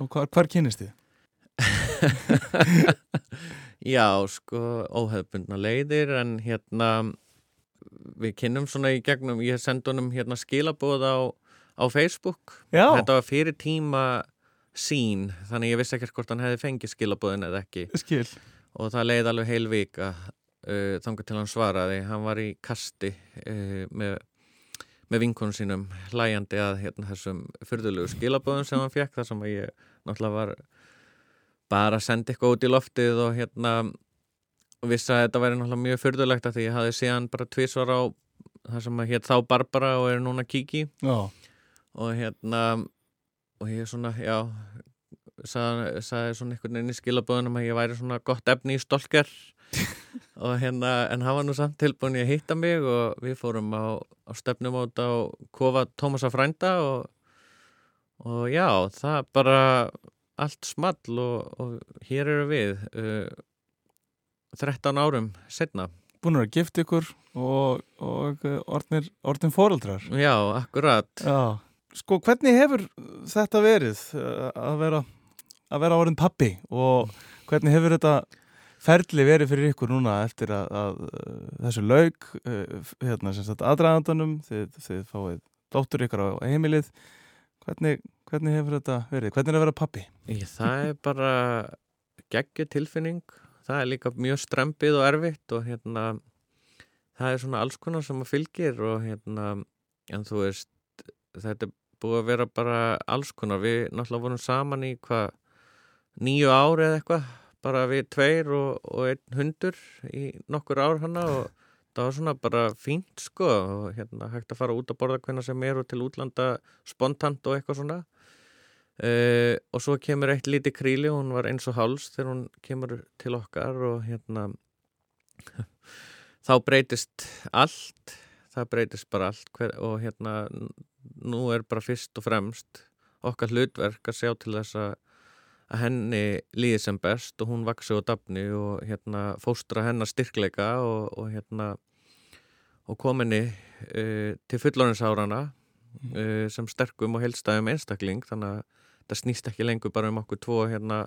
Og hvar, hvar kynist þið? Já, sko, óhefbundna leiðir en hérna við kynnum svona í gegnum, ég sendi honum hérna skilabóð á, á Facebook. Já, þetta var fyrir tíma sín, þannig ég vissi ekkert hvort hann hefði fengið skilabóðin eða ekki. Skil. og það leiði alveg heil vika uh, þangar til hann svaraði. Hann var í kasti uh, með, með vinkonum sínum hlæjandi að hérna, þessum fyrðulegu skilabóðum sem hann fekk þar sem ég náttúrulega var bara að senda eitthvað út í loftið og hérna vissi að þetta væri náttúrulega mjög fyrðulegt að því ég hafði síðan bara tvísvar á það sem að hétt þá Barbara og er núna Kiki. Já, og hérna og ég svona, já sagði, sagði svona einhvern veginn í skilabóðunum að ég væri svona gott efni í stolker. Og hérna en hann var nú samt tilbúin í að hitta mig og við fórum á, á stefnum át á kofa Tómasa frænda og, og já, það bara allt small og, og hér eru við uh, 13 árum setna búin að gifta ykkur og, og orðnir, orðin fóreldrar. já, akkurat. Já, sko hvernig hefur þetta verið uh, að vera, að vera orðin pappi og hvernig hefur þetta ferli verið fyrir ykkur núna eftir að, að uh, þessu laug, uh, hérna sem sagt aðdraðandunum, þið, þið fáið dóttur ykkur á heimilið, hvernig, hvernig hefur þetta verið, hvernig er að vera pappi? Ég, það er bara geggju tilfinning. Það er líka mjög strempið og erfitt og hérna það er svona alls konar sem að fylgir og hérna en þú veist þetta er búið að vera bara alls konar. Við náttúrulega vorum saman í hvað nýju ári eða eitthvað bara við tveir og, og einn hundur í nokkur ár hana og það var svona bara fínt sko og hérna hægt að fara út að borða hvernig sem er og til útlanda spontant og eitthvað svona. Uh, og svo kemur eitt líti kríli hún var eins og háls þegar hún kemur til okkar og hérna þá breytist allt það breytist bara allt hver, og hérna nú er bara fyrst og fremst okkar hlutverk að sjá til þess að að henni líði sem best og hún vaksi og dafni og hérna fóstra hennar styrkleika og, og hérna og kominni uh, til fullóninsárana uh, sem sterkum og heilstæðum einstakling. Þannig að það snýst ekki lengur bara um okkur tvo hérna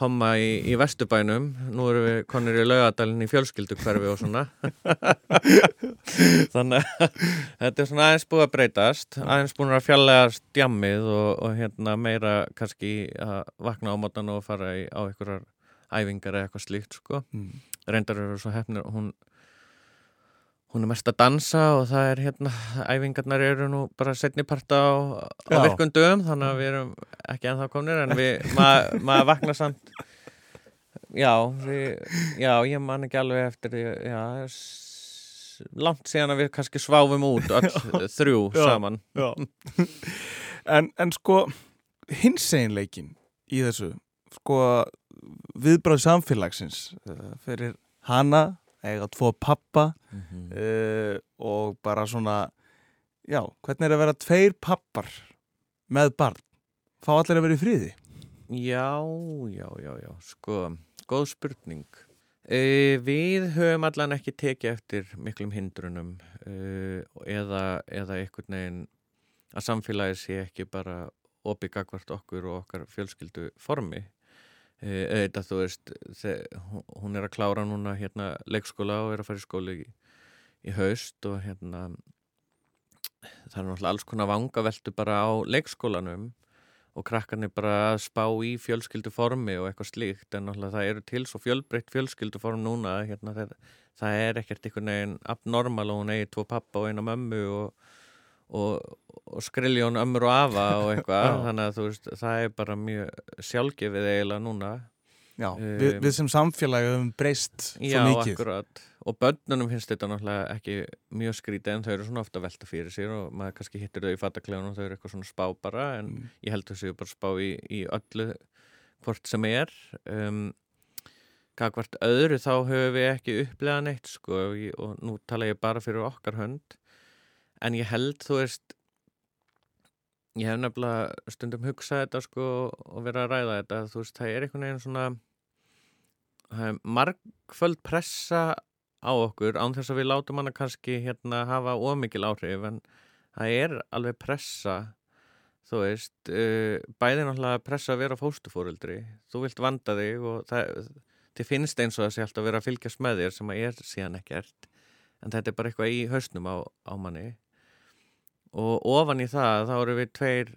homma í, í Vesturbænum. Nú erum við konir í laugadalinn í fjölskyldukverfi og svona. Þannig að þetta er svona aðeins búið að breytast aðeins búin að fjallega stjammið og, og hérna meira kannski að vakna á mótan og fara í, á einhverjar æfingar eða eitthvað slíkt sko. Mm. reyndar eru svo hefnir hún hún er mest að dansa og það er hérna æfingarnar eru nú bara setni parta á, á Já. virkundum þannig að við erum ekki ennþá komnir en við, maður ma vaknar samt já, við, já, ég man ekki alveg eftir já, langt síðan að við kannski sváfum út öll þrjú Já. saman Já. en, en sko hinseginleikin í þessu sko viðbráð samfélagsins uh, fyrir hana eiga tvo pappa uh, og bara svona já, hvernig er að vera tveir pappar með barn fá allir að vera í friði Já, já, já, já, sko, góð spurning. Uh, við höfum allan ekki tekið eftir miklum hindrunum uh, eða, eða einhvern veginn að samfélagi sé ekki bara opið gagvart okkur og okkar fjölskyldu formi. Uh, þetta, þú veist, hún- er að klára núna hérna leikskóla og er að fara í skóli í, í haust og hérna það er náttúrulega alls konar vangaveltu bara á leikskólanum og krakkarnir bara að spá í fjölskylduformi og eitthvað slíkt en náttúrulega það eru til svo fjölbreytt fjölskylduform núna hérna, það, það er ekkert einhvern veginn abnormal og hún eigi tvo pappa og eina mömmu og, og, og skriljón ömmur og afa og eitthvað Já. þannig að þú veist, það er bara mjög sjálfgefið eiginlega núna. Já, Um, við, við sem samfélagi höfum breyst svo Já, mikið. akkurat. Og börnunum finnst þetta náttúrulega ekki mjög skrítið en þau eru svona ofta velta fyrir sér og maður kannski hittir þau í fatakleðunum og þau eru eitthvað svona spá bara en Mm. ég held að þau bara spá í, í öllu hvort sem er. Um, Gagvart öðru þá höfum við ekki upplegað neitt sko og nú tala ég bara fyrir okkar hönd en ég held þú veist ég hef nefnilega stundum hugsað þetta sko og verið að ræða þetta. Þú veist það er einhvern veginn svona margföld pressa á okkur án þess að við látum hana kannski hérna hafa ómikil áhrif. En það er alveg pressa þú veist, uh, bæði náttúrulega pressa að vera fóstufóreldri þú vilt vanda þig og það, þið finnst eins og það sé alltaf að vera að fylgjast með þér sem að er síðan ekkert. En þetta er bara eitthvað í hausnum á, á manni og ofan í það þá eru við tveir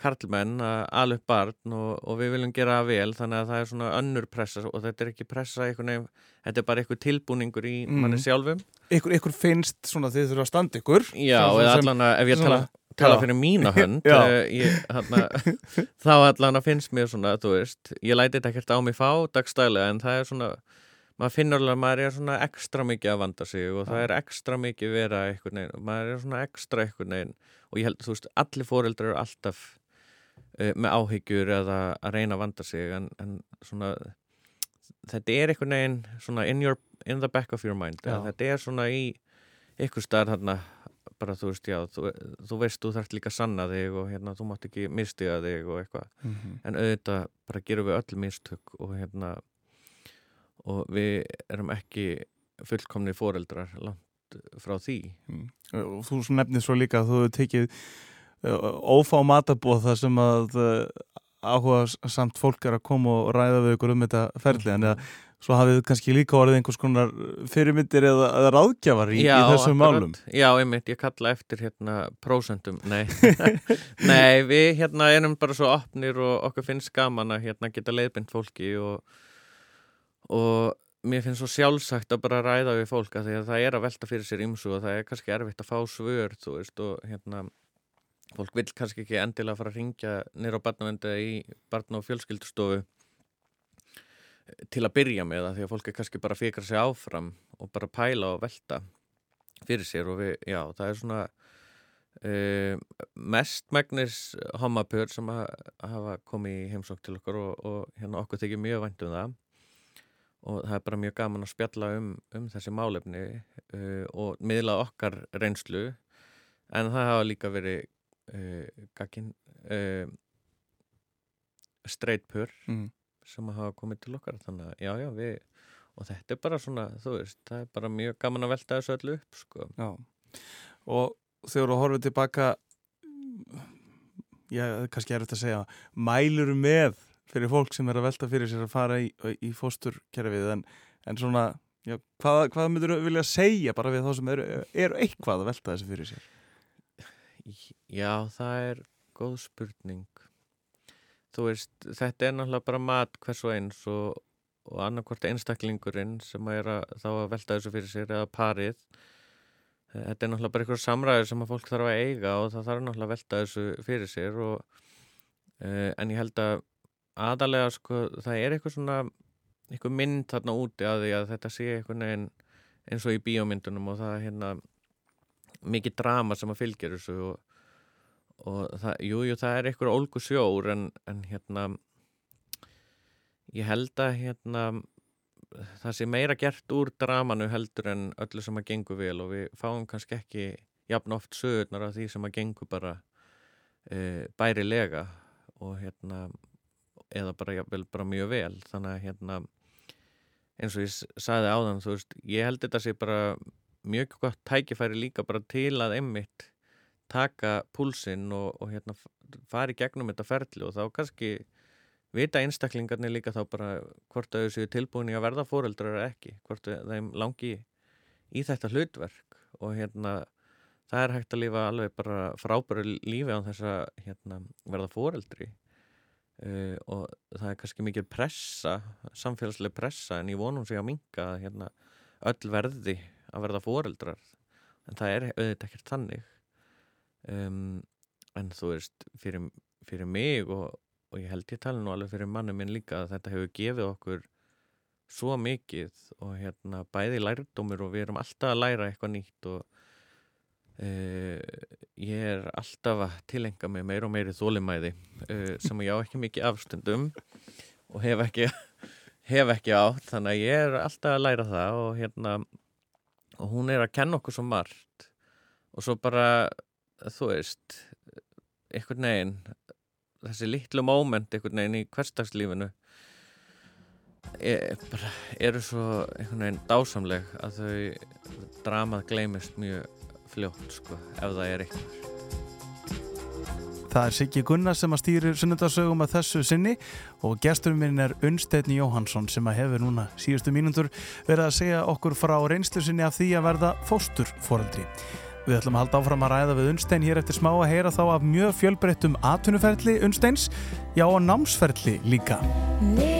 karlmenn að upp barn og, og við viljum gera það vel þannig að það er svona önnur pressa og þetta er ekki pressa eitthvað þetta er bara eitthvað tilbúningur í Mm. manni sjálfum ykkur, ykkur finnst svona þið þurfa að standa ykkur Já, eða allan að ef ég tala, svona- tala Já. fyrir mína hönd uh, ég, hana, þá allan að finnst mér svona, þú veist ég læti þetta ekkert á mig fá dagstælega en það er svona, maður finnur alveg að maður er svona ekstra mikið að vanda sig og það er ekstra mikið vera eitthvað neginn og maður er svona ekstra eitthvað neginn og ég held, þú veist, allir foreldrar eru alltaf uh, með áhyggjur eða að reyna að vanda sig en, en svona þetta er eitthvað neginn svona in, your, in the back of your mind þetta er svona í ykkur staðar þarna bara þú veist, já, þú, þú veist þú þarft líka að sanna þig og hérna, þú mátt ekki mistiga þig og eitthvað, Mhm. en auðvitað bara gerum við öll mistök og hérna og við erum ekki fullkomni foreldrar langt frá því. Mm. og þú nefnir svo líka að þú hefur tekið ófá matabóð þar sem að áhuga samt fólk er að koma og ræða við ykkur um þetta ferli. En að svo hafið þið kannski líka orðið einhvers konar fyrirmyndir eða, eða ráðgjafar í, í þessum málum? Já, einmitt, ég kalla eftir hérna prósentum, nei. Nei, við hérna erum bara svo opnir og okkur finnst gaman að hérna geta leiðbind fólki og, og mér finnst svo sjálfsagt að bara ræða við fólk að því að það er að velta fyrir sér ymsu og það er kannski erfitt að fá svör, þú veist, og hérna fólk vil kannski ekki endilega fara að ringja nýra á barnavendu í barna- og fjölskyldustofu til að byrja með það því að fólk er kannski bara fikra sig áfram og bara pæla og velta fyrir sér og við, já, það er svona uh, mestmægnis homapör sem að, hafa komið í heimsók til okkur og, og hérna okkur þykir mjög vænt um það og það er bara mjög gaman að spjalla um, um þessi málefni uh, og miðla okkar reynslu en það hafa líka verið uh, gagkin uh, streitpör mm. sem hafa komið til okkar þannig að já, já, við og þetta er bara svona, þú veist, það er bara mjög gaman að velta þessu öllu upp, sko Já. og þegar þú horfið tilbaka já, kannski er þetta að segja mælur með fyrir fólk sem er að velta fyrir sér að fara í, í fósturkerfið en, en svona já, hvað, hvað myndur þú vilja segja bara við þá sem eru, eru eitthvað að velta þessu fyrir sér? Já, það er góð spurning. Þú veist, þetta er náttúrulega bara mat hvers og eins og, og annarkvort einstaklingurinn sem er að, þá að velta þessu fyrir sér eða parið. Þetta er náttúrulega bara einhver samræður sem að fólk þarf að eiga og það þarf náttúrulega að velta þessu fyrir sér og, uh, en ég held að aðalega sko, það er eitthvað svona eitthvað mynd þarna úti að því að þetta sé eitthvað neginn eins og í bíómyndunum og það er hérna mikið drama sem að fylgja þessu og, og það, jú, jú, það er eitthvað ólgu sjór en, en hérna ég held að hérna það sé meira gert úr dramanu heldur en öllu sem að gengur vel og við fáum kannski ekki jafn oft sögurnar af því sem að gengur bara e, bærilega og hérna eða bara, jafnvel, bara mjög vel. Þannig að hérna eins og ég s- sagði áðan, þú veist, ég held þetta sé bara mjög gott tækifæri líka bara til að einmitt taka púlsinn og, og hérna f- fara í gegnum þetta ferli og þá kannski vita einstaklingarnir líka þá bara hvort þau séu tilbúin í að verða fóreldrar eða ekki, hvort þeim langi í þetta hlutverk. Og hérna það er hægt að lifa alveg bara frábæru lífi á þess að hérna, verða fóreldri uh, og það er kannski mikil pressa, samfélagsleg pressa en ég vonum sig að minka að hérna, öll verði að verða fóreldrar en það er auðvitað ekkert þannig. Um, en þú veist fyrir, fyrir mig og, og ég held ég tala nú alveg fyrir manni minn líka að þetta hefur gefið okkur svo mikið og hérna bæði lærdómur og við erum alltaf að læra eitthvað nýtt og Uh, ég er alltaf að tilenga mig meir og meiri þólimæði uh, sem ég á ekki mikið afstundum og hef ekki hef ekki átt, þannig að ég er alltaf að læra það og hérna og hún er að kenna okkur svo margt. Og svo bara þú veist einhvern veginn þessi litlu móment einhvern veginn í hverstagslífinu er, bara, eru svo einhvern veginn dásamleg að þau dramað gleymist mjög fljótt sko, ef það er eitthvað Það er Siggi Gunnar sem að stýrir sunnundarsögum að þessu sinni og gesturinn minn er Unnsteinn Jóhansson sem að hefur núna síðustu mínútur verið að segja okkur frá reynslu sinni af því að verða fósturforeldri. Við ætlum að halda áfram að ræða við Unnstein hér eftir smá að heyra þá af mjög fjölbreyttum atvinnuferli Unnsteins, já og námsferli líka. Little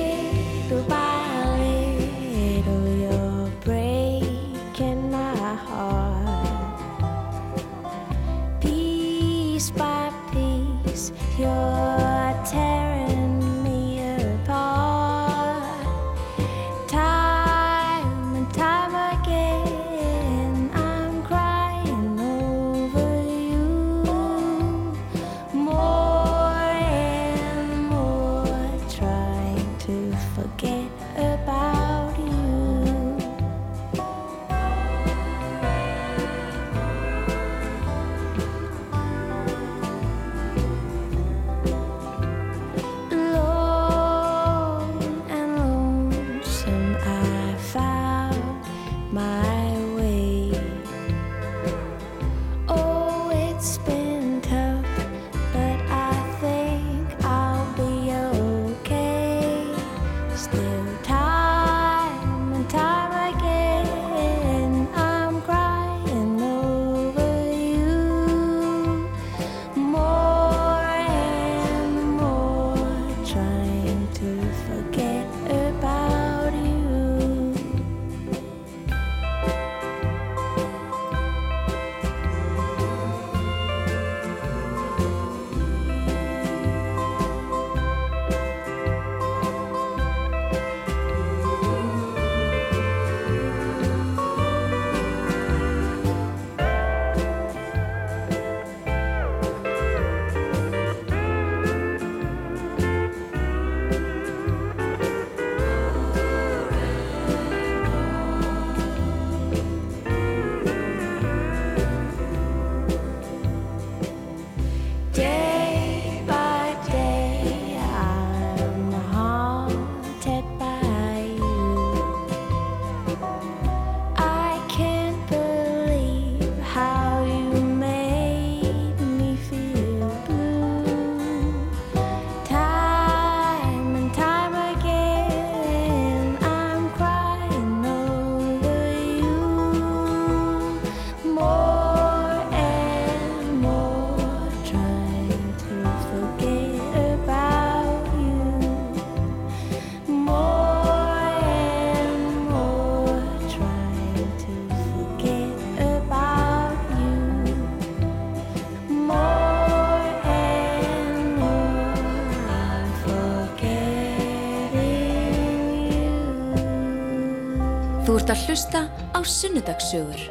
Þú ert að hlusta á Sunnudagssögur.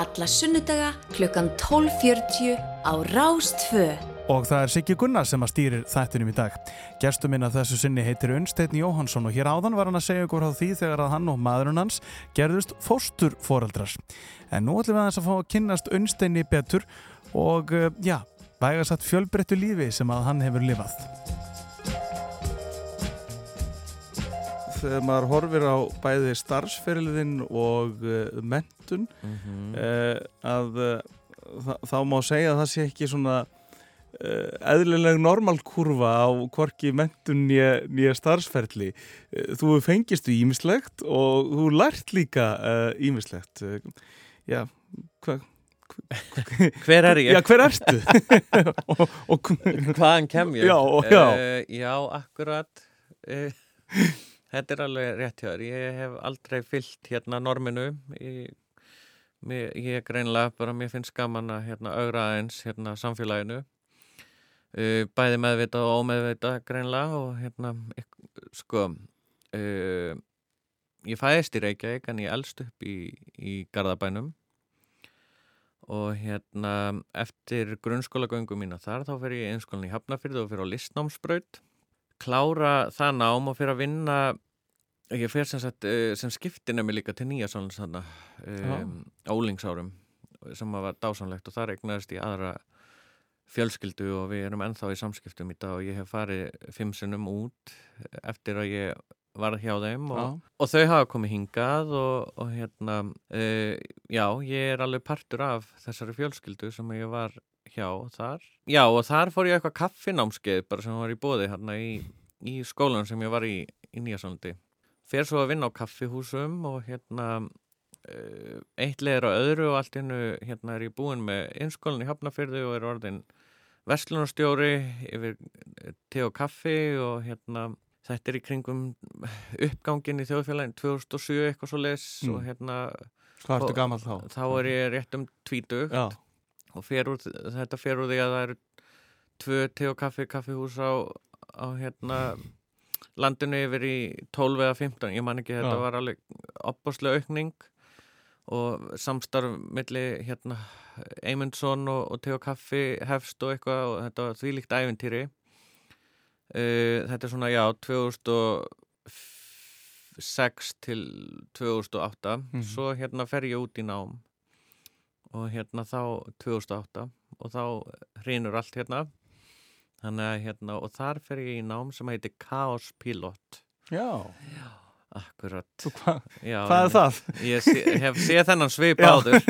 Alla sunnudaga klukkan 12.40 á Rástfö. Og það er Siggi Gunnar sem að stýrir þættinum í dag. Gestur minn að þessu sinni heitir Unnsteinn Jóhansson og hér áðan var hann að segja ykkur á því þegar að hann og maðurinn hans gerðust fósturforeldrar. En nú ætlum við aðeins að fá að kynnast Unnsteinni betur og eh, já, vægast að fjölbreyttu lífi sem að hann hefur lifað. Þegar maður horfir á bæði starfsferiliðin og uh, mentun Mhm. uh, að uh, þá má segja að það sé ekki svona uh, eðlileg normalkurva á hvorki mentun nýja starfsferli. Uh, þú fengist ímislegt og þú lært líka ímislegt. Uh, já, hvað? Hver er ég? Já, hver ertu? og, og, Hvaðan kem ég? Já, já. Eh, já, akkurat. Eh, þetta er alveg rétt hjá þér. Ég hef aldrei fyllt hérna norminu. Ég, ég greinlega bara, mér finnst gaman að hérna, augra aðeins hérna, samfélaginu. Uh, bæði meðvita og ómeðvita greinlega og hérna, sko, uh, ég fæðist í Reykjavík en ég elst upp í, í Garðabænum og hérna eftir grunnskólagöngu mína þar þá fer ég einskólan í Hafnafyrði og fer á listnámsbraut klára það nám og fer að vinna ég fer sem, sagt, eh, sem skiptinemi líka til nýja svona um, ólingsárum sem var dásanlegt og þar egnaðist ég aðra fjölskyldu og við erum ennþá í samskiptum í dag og ég hef farið fimm sinnum út eftir að ég var hjá þeim og, og þau hafa komið hingað og, og hérna uh, já, ég er alveg partur af þessari fjölskyldu sem ég var hjá þar. Já, og þar fór ég eitthvað kaffinámskeið bara sem var í bóði hérna í, í skólan sem ég var í, í Nýjasólandi. Fer svo að vinna á kaffihúsum og hérna uh, eitt leður á öðru og allt innu hérna er ég búin með innskólinn í Hafnafyrðu og er orðin verslunarstjóri yfir te og kaffi og hérna þetta er í kringum uppgangin í þjóðfélagin 2007 eitthvað svo les Mm. og hérna Hvað ertu gammal þá? þá er ég rétt um tvítugt Já, og fer úr, þetta fer úr því að það eru tvö te og kaffi kaffihús á, á hérna landinu yfir í 12 eða 15 ég man ekki, þetta Já. var alveg opbáslega aukning og samstarf milli hérna Eymundsson og, og te og kaffi hefst og eitthvað og þetta var þvílíkt ævintýri uh, þetta er svona já 2006 til 2008 Mhm. svo hérna fer ég út í nám og hérna þá 2008 og þá hrinur allt hérna. Þannig að hérna og þar fer ég í nám sem heitir Chaos Pilot já. akkurat. Og Hva, Já, hvað er það? Ég sé, hef séð þennan svip Já. áður.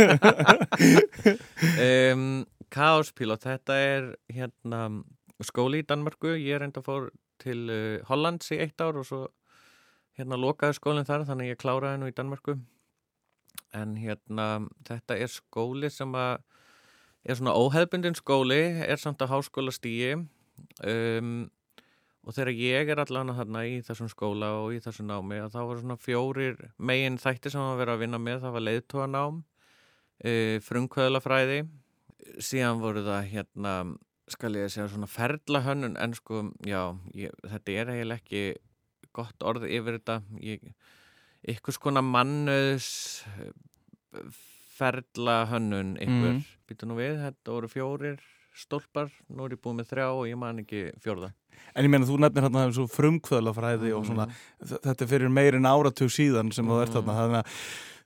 Um, Chaos Pilot þetta er hérna skóli í Danmörku. Ég reynda fór til uh, Hollands í eitt ár og svo hérna lokaði skólinn þar þannig að ég kláraði nú í Danmörku en hérna þetta er skóli sem að er svona óheðbundin skóli er samt að háskóla stíi um, og þegar ég er allan að þarna í þessum skóla og í þessum námi að þá var svona fjórir megin þætti sem að vera að vinna með það var leiðtóanám uh, frumkvöðlafræði. Síðan voru það hérna skal ég segja svona ferlahönnun en sko, já, ég, þetta er eiginlega ekki gott orð yfir þetta. Ég, ykkur skona mannöðs ferlahönnun ykkur, mm. Mhm. býtu nú við þetta voru fjórir stólpar nú er ég búið með þrjá og ég man ekki fjórða En ég meina, þú nefnir hérna svo frumkvöðlafræði og svona, þ- þetta er fyrir meir en áratug síðan sem ert Mm. þarna, þannig að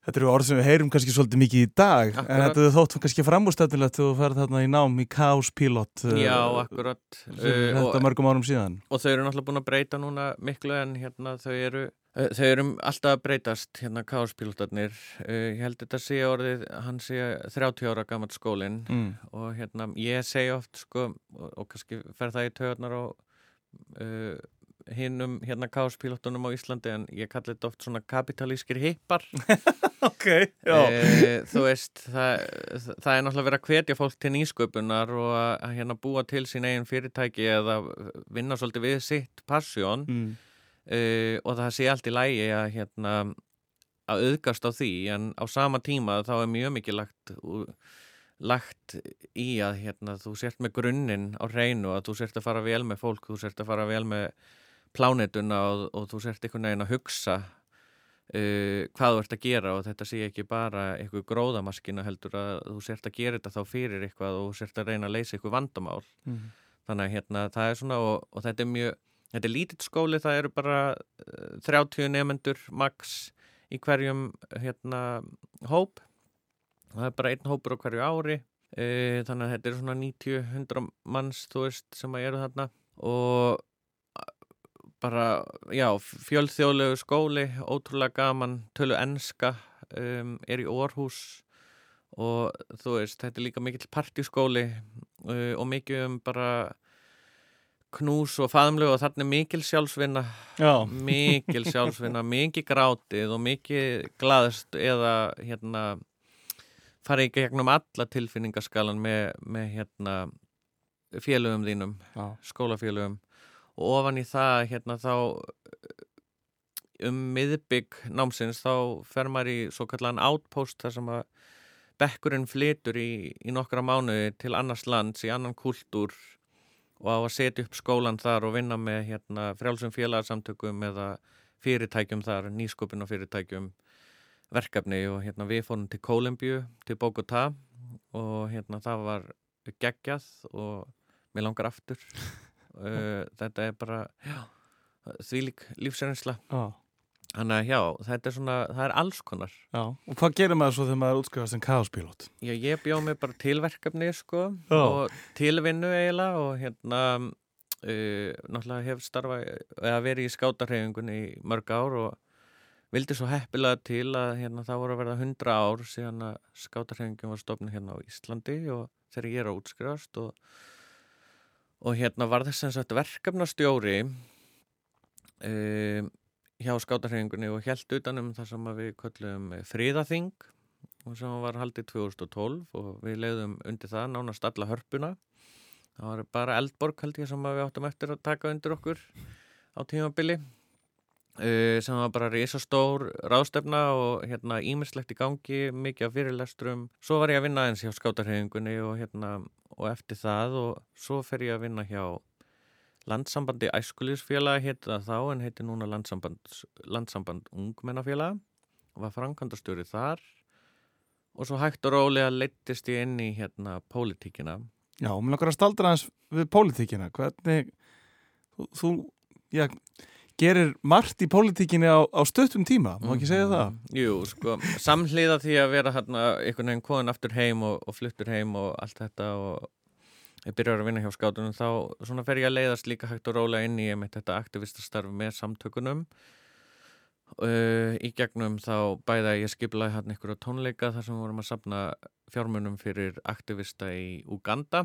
þetta eru orð sem við heyrum kannski svolítið mikið í dag, en Akkurat. þetta er þótt kannski framústættilegt þú ferð þarna í nám í Chaos Pilot Já, akkurat uh, þetta og, mörgum árum síðan. og þau eru náttúrulega búin að breyta núna miklu en hérna þau eru uh, þau eru alltaf að breytast hérna káspílotarnir uh, ég held þetta sé orðið hann sé 30 ára gammalt skólinn Mm. og hérna ég segi oft sko og, og kannski fer það í töðunar á uh, hinnum hérna káspílotunum á Íslandi en ég kalli þetta oft svona kapitalískir hippar Ok, e, þú veist það, það er náttúrulega verið að hvetja fólk til nýsköpunar og að hérna búa til sín eigin fyrirtæki eða vinna svolítið við sitt passjón Mm. E, og það sé allt í lægi að hérna að auðgast á því en á sama tíma þá er mjög mikið lagt lagt í að hérna, þú sért með grunninn á hreinu að þú sért að fara vel með fólk, þú sért að fara vel með plánetuna og, og þú sért einhvern veginn að hugsa uh, hvað þú ert að gera og þetta sé ekki bara eitthvað gróðamaskina heldur að þú sért að gera þetta þá fyrir eitthvað og þú sért að reyna að leysa eitthvað vandamál Mm. þannig að hérna það er svona og, og þetta er mjög, þetta er lítill skóli það eru bara uh, 30 nefendur max í hverjum hérna hóp. Það er bara einn hópur á hverju ári uh, þannig að þetta er svona 90-100 manns þú veist sem að eru þarna. Og bara, já, fjölþjóðlegu skóli, ótrúlega gaman, tölu enska, um, er í Orhús og þú veist, þetta er líka mikill partískóli uh, og mikið um bara knús og faðumlegu og þarna er mikil sjálfsvinna, Já, mikil sjálfsvinna, mikið grátið og mikið glaðst eða hérna farið ekki gegnum alla tilfinningaskalan með, með hérna félögum þínum já, skólafélögum. Og ofan í það hérna þá um miðbygg námsins þá fer maður í svo kallan outpost þar sem að bekkurinn flytur í, í nokkra mánuði til annars lands í annan kultúr og á að setja upp skólan þar og vinna með hérna frjálsum félagsamtökum eða fyrirtækjum þar, nýsköpun og fyrirtækjum verkefni. Og hérna við fórum til Kólumbíu, til Bogotá og hérna það var geggjað og mér langar aftur. Uh, þetta er bara já, þvílík lífsreynsla. Já, þannig að já, þetta er svona, það er alls konar já. Og hvað gerir maður svo þegar maður útskrifast sem Chaos Pilot? já, ég bjóð mig bara til verkefni sko, Já. og tilvinnu eiginlega og hérna uh, náttúrulega hef starfa eða verið í skátarhefingunni í mörg ár og vildi svo heppilega til að hérna, það voru að verða 100 ár síðan að skátarhefingin var stofnið hérna á Íslandi og þegar ég er að útskrifast og, og hérna var þess að verkefnastjóri um, hjá skátarhefingunni og held utanum það sem við köllum fríðaþing og sem var haldið 2012 og við leiðum undir það nánast alla hörpuna. Það var bara eldborg held ég sem við áttum eftir að taka undir okkur á tímabili uh, sem var bara risastór ráðstefna og hérna ímislegt í gangi, mikið af fyrirlestrum. Svo var ég að vinna eins hjá skátarhefingunni og hérna og eftir það og svo fer ég að vinna hjá landsambandi æskulísfélag hétt það þá en heiti núna landsamband, landsamband ungmennafélag og var framkvæmdastjóri þar og svo hægt og rólega leittist ég inn í hérna pólitíkina Já, mér langar að staldra hans við pólitíkina. Hvernig, þú, já, gerir margt í pólitíkinni á, á stöttum tíma, má ekki segja það? Mhm. Jú, sko, samhliða því að vera hérna einhvern veginn koðan aftur heim og, og fluttur heim og allt þetta og ég byrjar að vinna hjá skátunum þá svona fer ég að leiðast líka hægt og rólega inn í einmitt þetta aktivistastarf með samtökunum. Uh, í gegnum þá bæða ég skiplaði hann ykkur á tónleika þar sem við vorum að sapna fjármunum fyrir aktivista í Uganda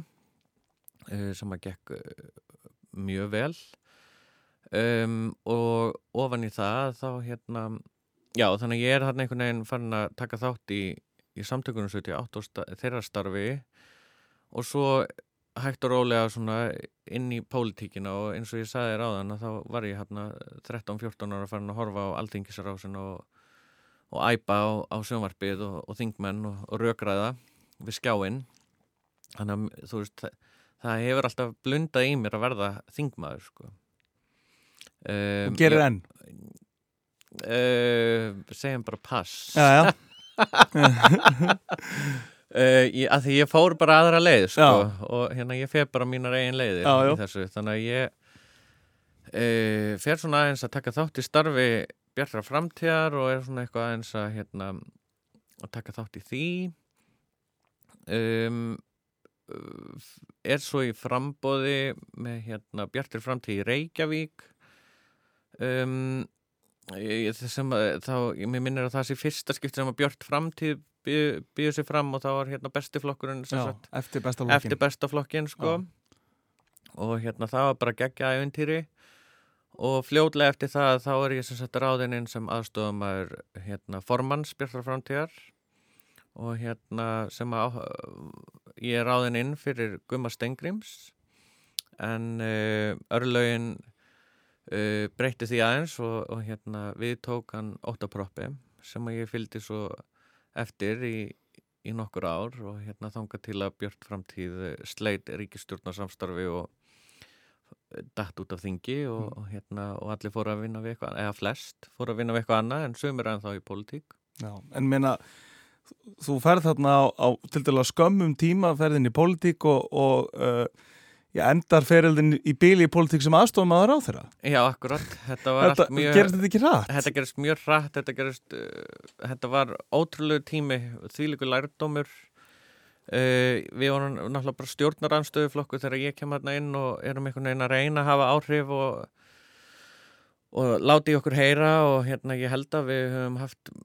uh, sem að gekk uh, mjög vel. Um, og ofan í það þá hérna já þannig ég er hann einhvern veginn farin að taka þátt í, í samtökunum 78 og sta- þeirra starfi. Og svo hægt og rólega svona inn í pólitíkina og eins og ég sagði þér áðan að þá var ég hérna 13-14 ára farin að horfa á alþingisrásin og, og æpa á, á sjónvarpið og, og þingmenn og, og rökræða við skjáinn þannig að þú veist það, það hefur alltaf blundað í mér að verða þingmaður sko um, Þú gerir já, enn? uh, segjum bara pass Já, já. Uh, ég, að því ég fór bara aðra leið sko, og hérna ég fer bara mínar eigin leiðir Já, já. þessu. Þannig að ég uh, fer svona aðeins að taka þátt í starfi bjartra framtíðar og er svona eitthvað aðeins að hérna að taka þátt í því. Um, er svo í frambóði með hérna bjartri framtíð í Reykjavík. Um, ég, sem þá, ég minnir að það sé fyrsta skipt sem að bjart framtíð býður sér fram og það var hérna besti flokkurinn sem Já, sagt, eftir besta lókin. eftir besta flokkin sko. og hérna það var bara geggja ævintýri og fljótlega eftir það þá er ég sem sagt ráðininn sem aðstofamæður hérna formanns Bjartar framtíðar og hérna sem að ég er ráðininn fyrir Gumma Stengrims en uh, örlögin uh, breytti því aðeins og, og hérna við tók hann óttaproppi sem að ég fylgdi svo eftir í, í nokkur ár og hérna þangað til að Björn framtíð sleit ríkistjórnarsamstarfi og datt út af þingi og, og, hérna, og allir fóru að vinna við eitthvað, eða flest fóru að vinna við eitthvað annað en sömur en þá í pólitík. Já, en meina, þú ferð þarna á, á til dæla skömmum tíma, ferðin í pólitík og, og uh, já, endar ferildin í bíli í pólitík sem aðstofum aðra á þeirra. Já, akkurat. Þetta var Þetta, mjög... gerist þetta ekki rætt? Þetta gerist mjög hratt, þetta gerist, uh, þetta var ótrúlegu tími, þvílíku lærdómur. Uh, við vorum náttúrulega bara stjórnaranstöðuflokku þegar ég kem hérna inn og erum einhvern veginn að reyna að hafa áhrif og, og láti okkur heyra og hérna ég held að við höfum haft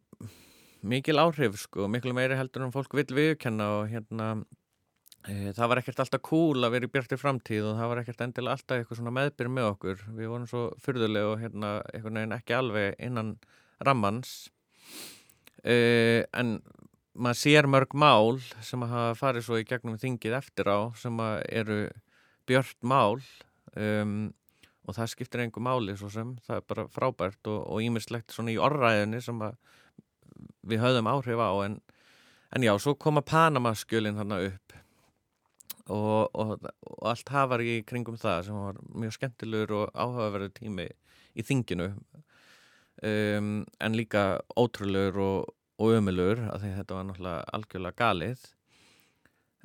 mikil áhrif sko, miklu meiri heldur en fólk vill viðkenna og hérna það var ekkert alltaf cool að vera í bjartir framtíð og það var ekkert endilega alltaf eitthvað svona meðbyr með okkur. Við vorum svo fyrðulega og hérna einhvern veginn ekki alveg innan rammans. Uh, en maður sér mörg mál sem að hafa farið svo í gegnum þingið eftir á sem að eru björt mál. Um, og það skiptir einhver máli svo sem, það er bara frábært og, ímislegt svona í orðræðinni sem að við höfðum áhrif á en, en já, svo koma Panama-skjölinn þarna upp og, og, og allt hafar í kringum það sem var mjög skemmtilegur og áhugaverður tími í þinginu. Um, en líka ótrúlegur og og ömulur að því þetta var náttúrulega algjörlega galið.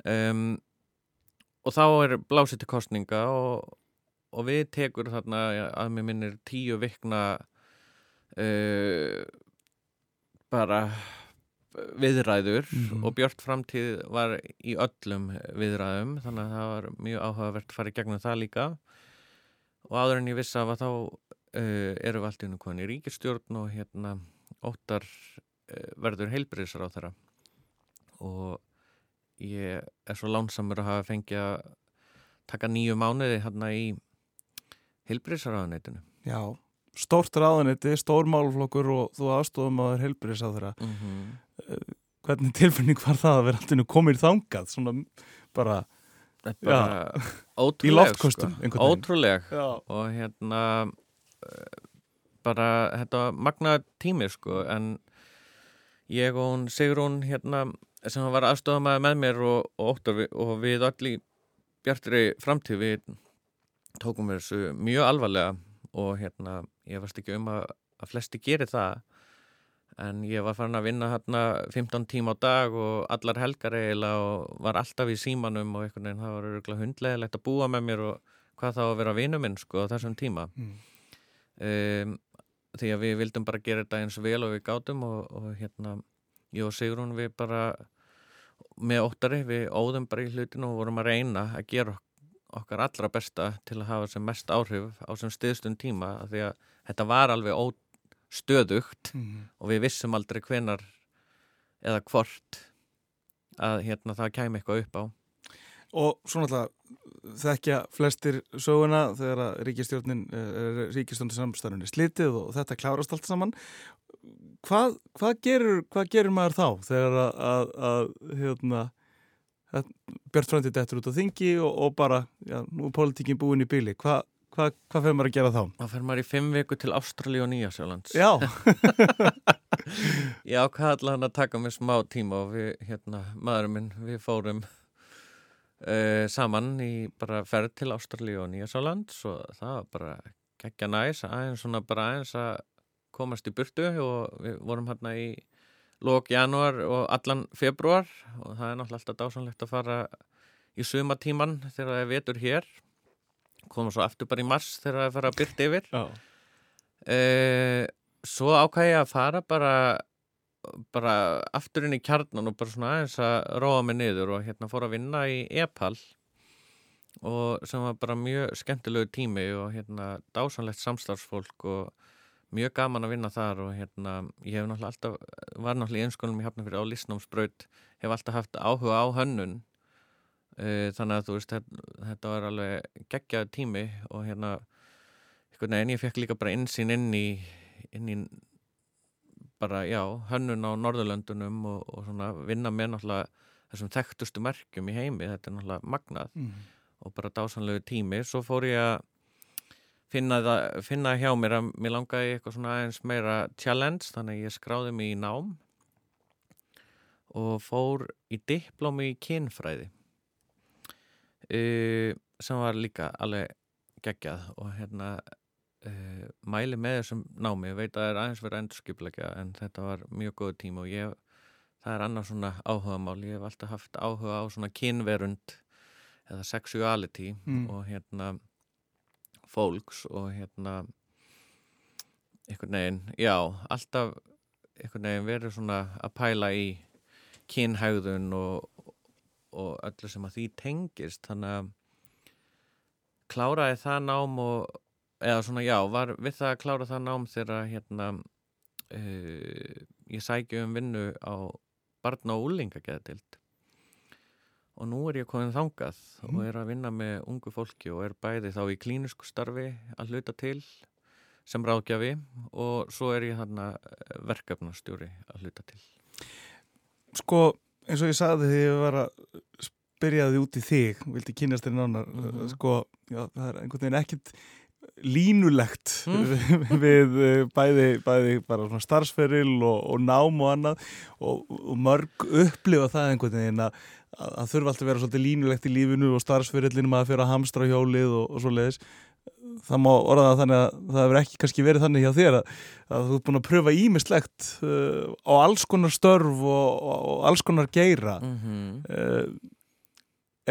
Um, og þá er blásið til kostninga og, við tekur þarna að mér minnir tíu vikna uh, bara viðræður Mhm. og Björt framtíð var í öllum viðræðum þannig að það var mjög áhugavert að fara í gegnum það líka og áður en ég vissi að þá uh, erum við allt í unum koni í ríkistjórn og hérna óttar eh, verður heilbriðsar á þeirra og ég er svo lánsamur að hafa fengið að taka nýju mánuði hérna í heilbrísaraðanætinu. Já, stórt ráðanetti, stór málflokkur og þú aðstofum að þeir helbriðs á þeirra. Mm -hmm. Hvernig tilfinning var það að vera alltaf komin þangað? Svona bara, Bara í ótrúleg, loftkostum, sko. Ótrúleg já. og hérna eh, bara var magna tími sko en ég og hún Sigrún hérna sem var aðstofamaður með mér og, og, óttar, við, og við í bjartri framtíð við tókum við þessu mjög alvarlega og hérna ég varst ekki um að, að flesti gerir það en ég var farin að vinna hérna 15 tíma á dag og allar helgar eiginlega og var alltaf í símanum og einhvern veginn það var örgulega hundlegilegt að búa með mér og hvað þá að vera vinnu minn sko á þessum tíma Mm. um, því að við vildum bara gera þetta eins vel og við gátum og, og hérna ég og Sigrún við bara með óttari, við óðum bara í hlutinu og vorum að reyna að gera ok- okkar allra besta til að hafa sem mest áhrif á sem stiðstund tíma því að þetta var alveg óstöðugt Mm. og við vissum aldrei hvenar eða hvort að hérna það kæmi eitthvað upp á Og svo náttúrulega þekkja flestir söguna þegar að ríkistjórnin, eh, ríkistjórnin samstæðunni slitið og þetta klárast allt saman. Hvað, hvað, gerur, hvað gerur maður þá þegar að, að, að hérna, Björn Frandi dettur út á þingi og, og bara, já, nú er politíkin búin í bíli. Hva, hvað hva fyrir maður að gera þá? þá fer maður í fimm viku til Ástralíu og Nýjasjálands. Já, Já, hvað allan að taka mig smá tíma og við, hérna, maðurinn minn, við fórum uh, saman í bara ferð til Ástralíu og Nýjasálands og það var bara geggja næs, aðeins svona bara aðeins að komast í burtu og við vorum hérna í lók janúar og allan februar og það er náttúrulega alltaf dásanlegt að fara í sumatíman þegar það er vetur hér koma svo aftur bara í mars þegar það er fara að byrta yfir já. Uh, svo ákvæði ég að fara bara bara aftur inn í kjarnan og bara svona aðeins að róa mig niður og hérna fór að vinna í Epal og sem var bara mjög skemmtilegu tími og hérna dásanlegt samstarfsfólk og mjög gaman að vinna þar og hérna ég hef náttúrulega alltaf, var náttúrulega í einskólum í Hafnafjörði á Listnámsbraut, hef alltaf haft áhuga á hönnun þannig að þú veist, þetta, var alveg geggjaði tími og hérna veginn, ég fekk líka bara insýn inn í, inn í bara, já, hönnun á Norðurlöndunum og, og svona vinna með náttúrulega þessum þekktustu merkjum í heimi, þetta er náttúrulega magnað Mm. og bara dásanlegu tími. Svo fór ég að finna, það, finna hjá mér að mér langaði eitthvað svona aðeins meira challenge þannig að ég skráði mig í nám og fór í diplómi í kynfræði uh, sem var líka alveg geggjað og hérna uh, mæli með þessum námi veit að það er aðeins verið endurskipleggja en þetta var mjög góð tíma og ég það er annars svona áhugamál ég hef alltaf haft áhuga á svona kynverund eða sexuality Mm. og hérna fólks og hérna einhvern veginn, já, alltaf einhvern veginn verið svona að pæla í kynhægðun og, og öllu sem að því tengist. Þannig að kláraði það nám og eða svona já, var við það að klára það nám þegar hérna uh, ég sæki um vinnu á barna og úlingageðdild og nú er ég komin þangað og er að vinna með ungu fólki og er bæði þá í klínisku starfi að hluta til sem ráðgjafi og svo er ég þarna verkefnastjóri að hluta til. Sko, eins og ég sagði þegar ég var að spyrja þið út í þig, vildi kynast þér nánar, Mhm. sko, já, það er einhvern veginn ekkit línulegt Mm. við eh, bæði, bæði bara starfsferil og, og nám og annað og, og mörg upplifa það einhvern veginn að, að, að þurfa alltaf að vera svolítið línulegt í lífinu og starfsferillinum að fyrir að hamstra hjólið og, og svo leiðis það má orða það þannig að það hefur ekki kannski verið þannig hjá þér að, að þú ert búin að pröfa ímislegt uh, á alls konar störf og, og, og alls konar geira mm -hmm. uh,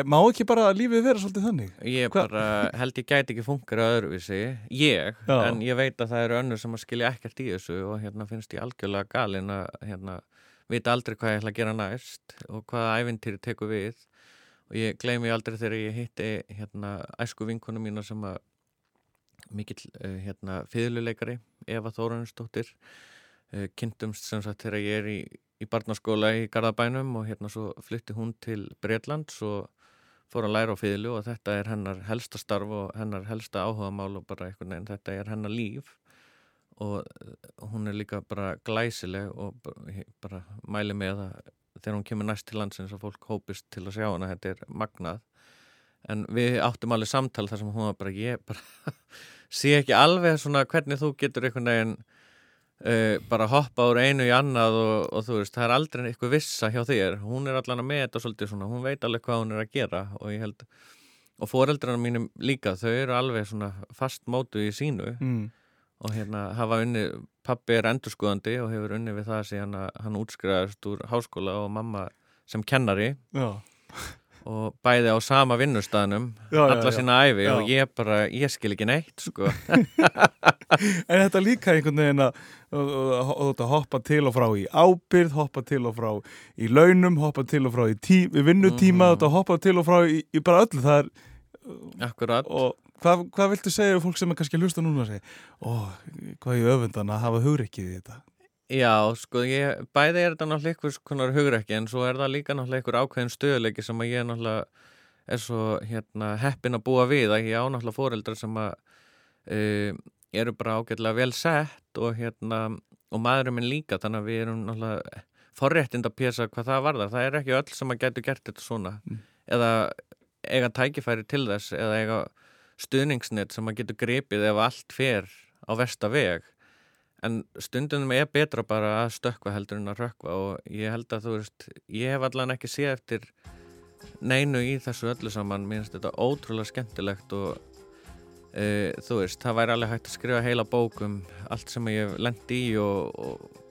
má ekki bara lífið vera svolítið þannig? Ég Hva- bara held ég gæti ekki funkar að öðruvísi, ég, Já. en ég veit að það eru önnur sem að skilja ekkert í þessu og hérna finnst ég algjörlega galinn að hérna, vita aldrei hvað ég ætla að gera næst og hvaða ævintýri tekur við og ég gleymi aldrei þegar ég hitti hérna æsku vinkonu mína sem að mikill uh, hérna fyrirluleikari Eva Þórunsdóttir uh, kynntumst sem sagt þegar ég er í í barnaskóla í Garðabænum og hérna svo flytti hún til Breitlands og fór að læra á fiðlu og þetta er hennar helsta starf og hennar helsta áhugamál og bara einhvern veginn, þetta er hennar líf. Og eh, hún er líka bara glæsileg og bara, bara mæli með að þegar hún kemur næst til landsins að fólk hópist til að sjá hana, þetta er magnað. En við áttum alveg samtal þar sem hún var bara, ég bara sé ekki alveg svona hvernig þú getur einhvern veginn uh, bara hoppa úr einu í annað og, og þú veist, það er aldrei eitthvað vissa hjá þér, hún er allan að með þetta svolítið svona, hún veit alveg hvað hún er að gera og ég held, og foreldrarna mínum líka, þau eru alveg svona fast mótu í sínu mm. og hérna hafa unni, pappi er endurskoðandi og hefur unni við það síðan að hann útskriðast úr háskóla og mamma sem kennari. Já, og bæði á sama já, alla sína æfi Já. og ég bara, ég skil ekki neitt sko. En þetta líka einhvern veginn að að- að að- hoppa til og frá í ábyrð, hoppa til og frá í launum, hoppa til og frá í, tí, í vinnutíma, þetta hoppa til og frá í, í bara öllu. Það er, akkurat og hvað, hvað viltu segja fólk sem er kannski að hlusta núna og segja, ó, hvað ég öfundan að hafa hugrekkið í þetta? Já, sko, ég, bæði er þetta náttúrulega einhvers konar hugrekki en svo er það líka náttúrulega einhver ákveðin stöðuleiki sem að ég náttúrulega er svo hérna, heppin að búa við að ég á náttúrulega fóreldra sem að uh, eru bara ágætlega vel sett og hérna og maðurinn minn líka þannig að við erum náttúrulega forréttind að pjesa hvað það varðar. Það er ekki öll sem að getur gert þetta svona. Mm. eða eiga tækifæri til þess eða eiga stuðningsnett sem að getur gripið ef allt fer á versta veg en stundum er betra bara að stökkva heldur en að rökkva og ég held að þú veist, ég hef allan ekki séð eftir neinu í þessu öllu saman, mér finnst þetta ótrúlega skemmtilegt og e, þú veist, það væri alveg hægt að skrifa heila bók um allt sem ég hef lent í og, og,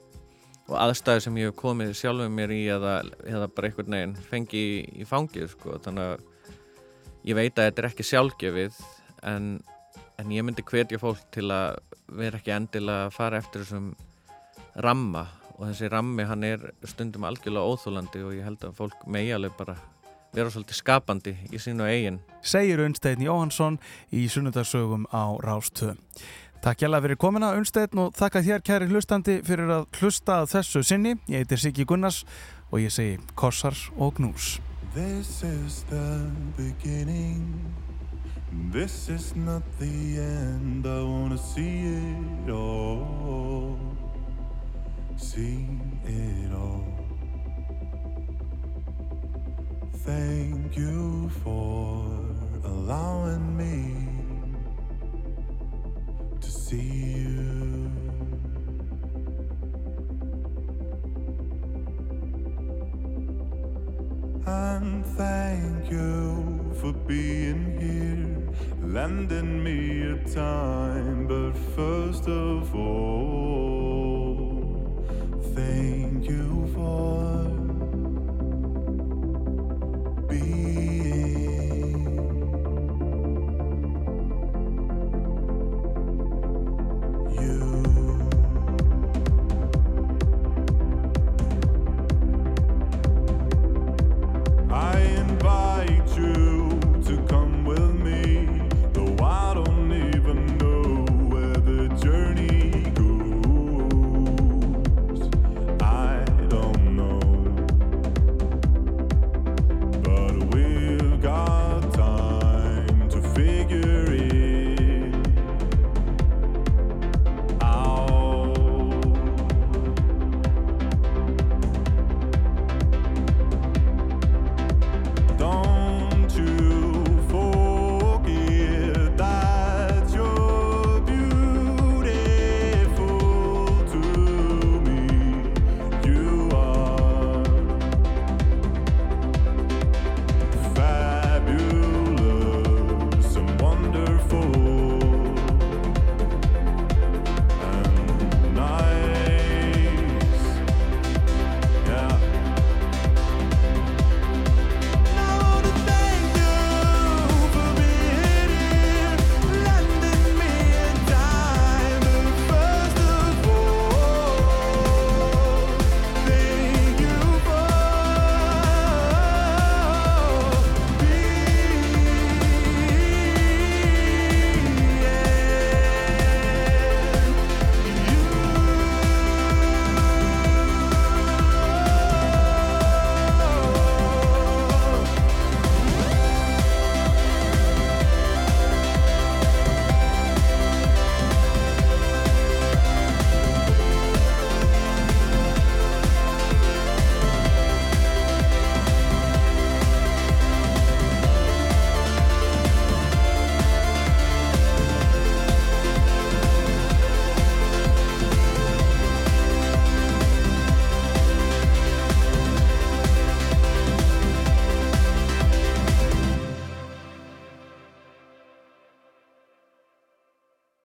og aðstæði sem ég hef komið sjálfum mér í eða, eða bara einhvern veginn fengi í, í fangið sko, þannig að ég veit að þetta er ekki sjálfgefið en, en ég myndi hvetja fólk til að vera ekki endilega að fara eftir þessum ramma og þessi rammi hann er stundum algjörlega óþólandi og ég held að fólk megi alveg bara vera svolítið skapandi í sínu eigin segir Unnsteinn Jóhansson í sunnudagsögum á Rástöð. Takk hjá fyrir komina Unnsteinn og þakka þér kæri hlustandi fyrir að hlusta að þessu sinni. Ég heitir Siggi Gunnars og ég segi kossar og knús. This is the beginning. This is not the end. I wanna see it all. See it all. Thank you for allowing me to see you. and thank you for being here, lending me your time. But first of all, thank you for.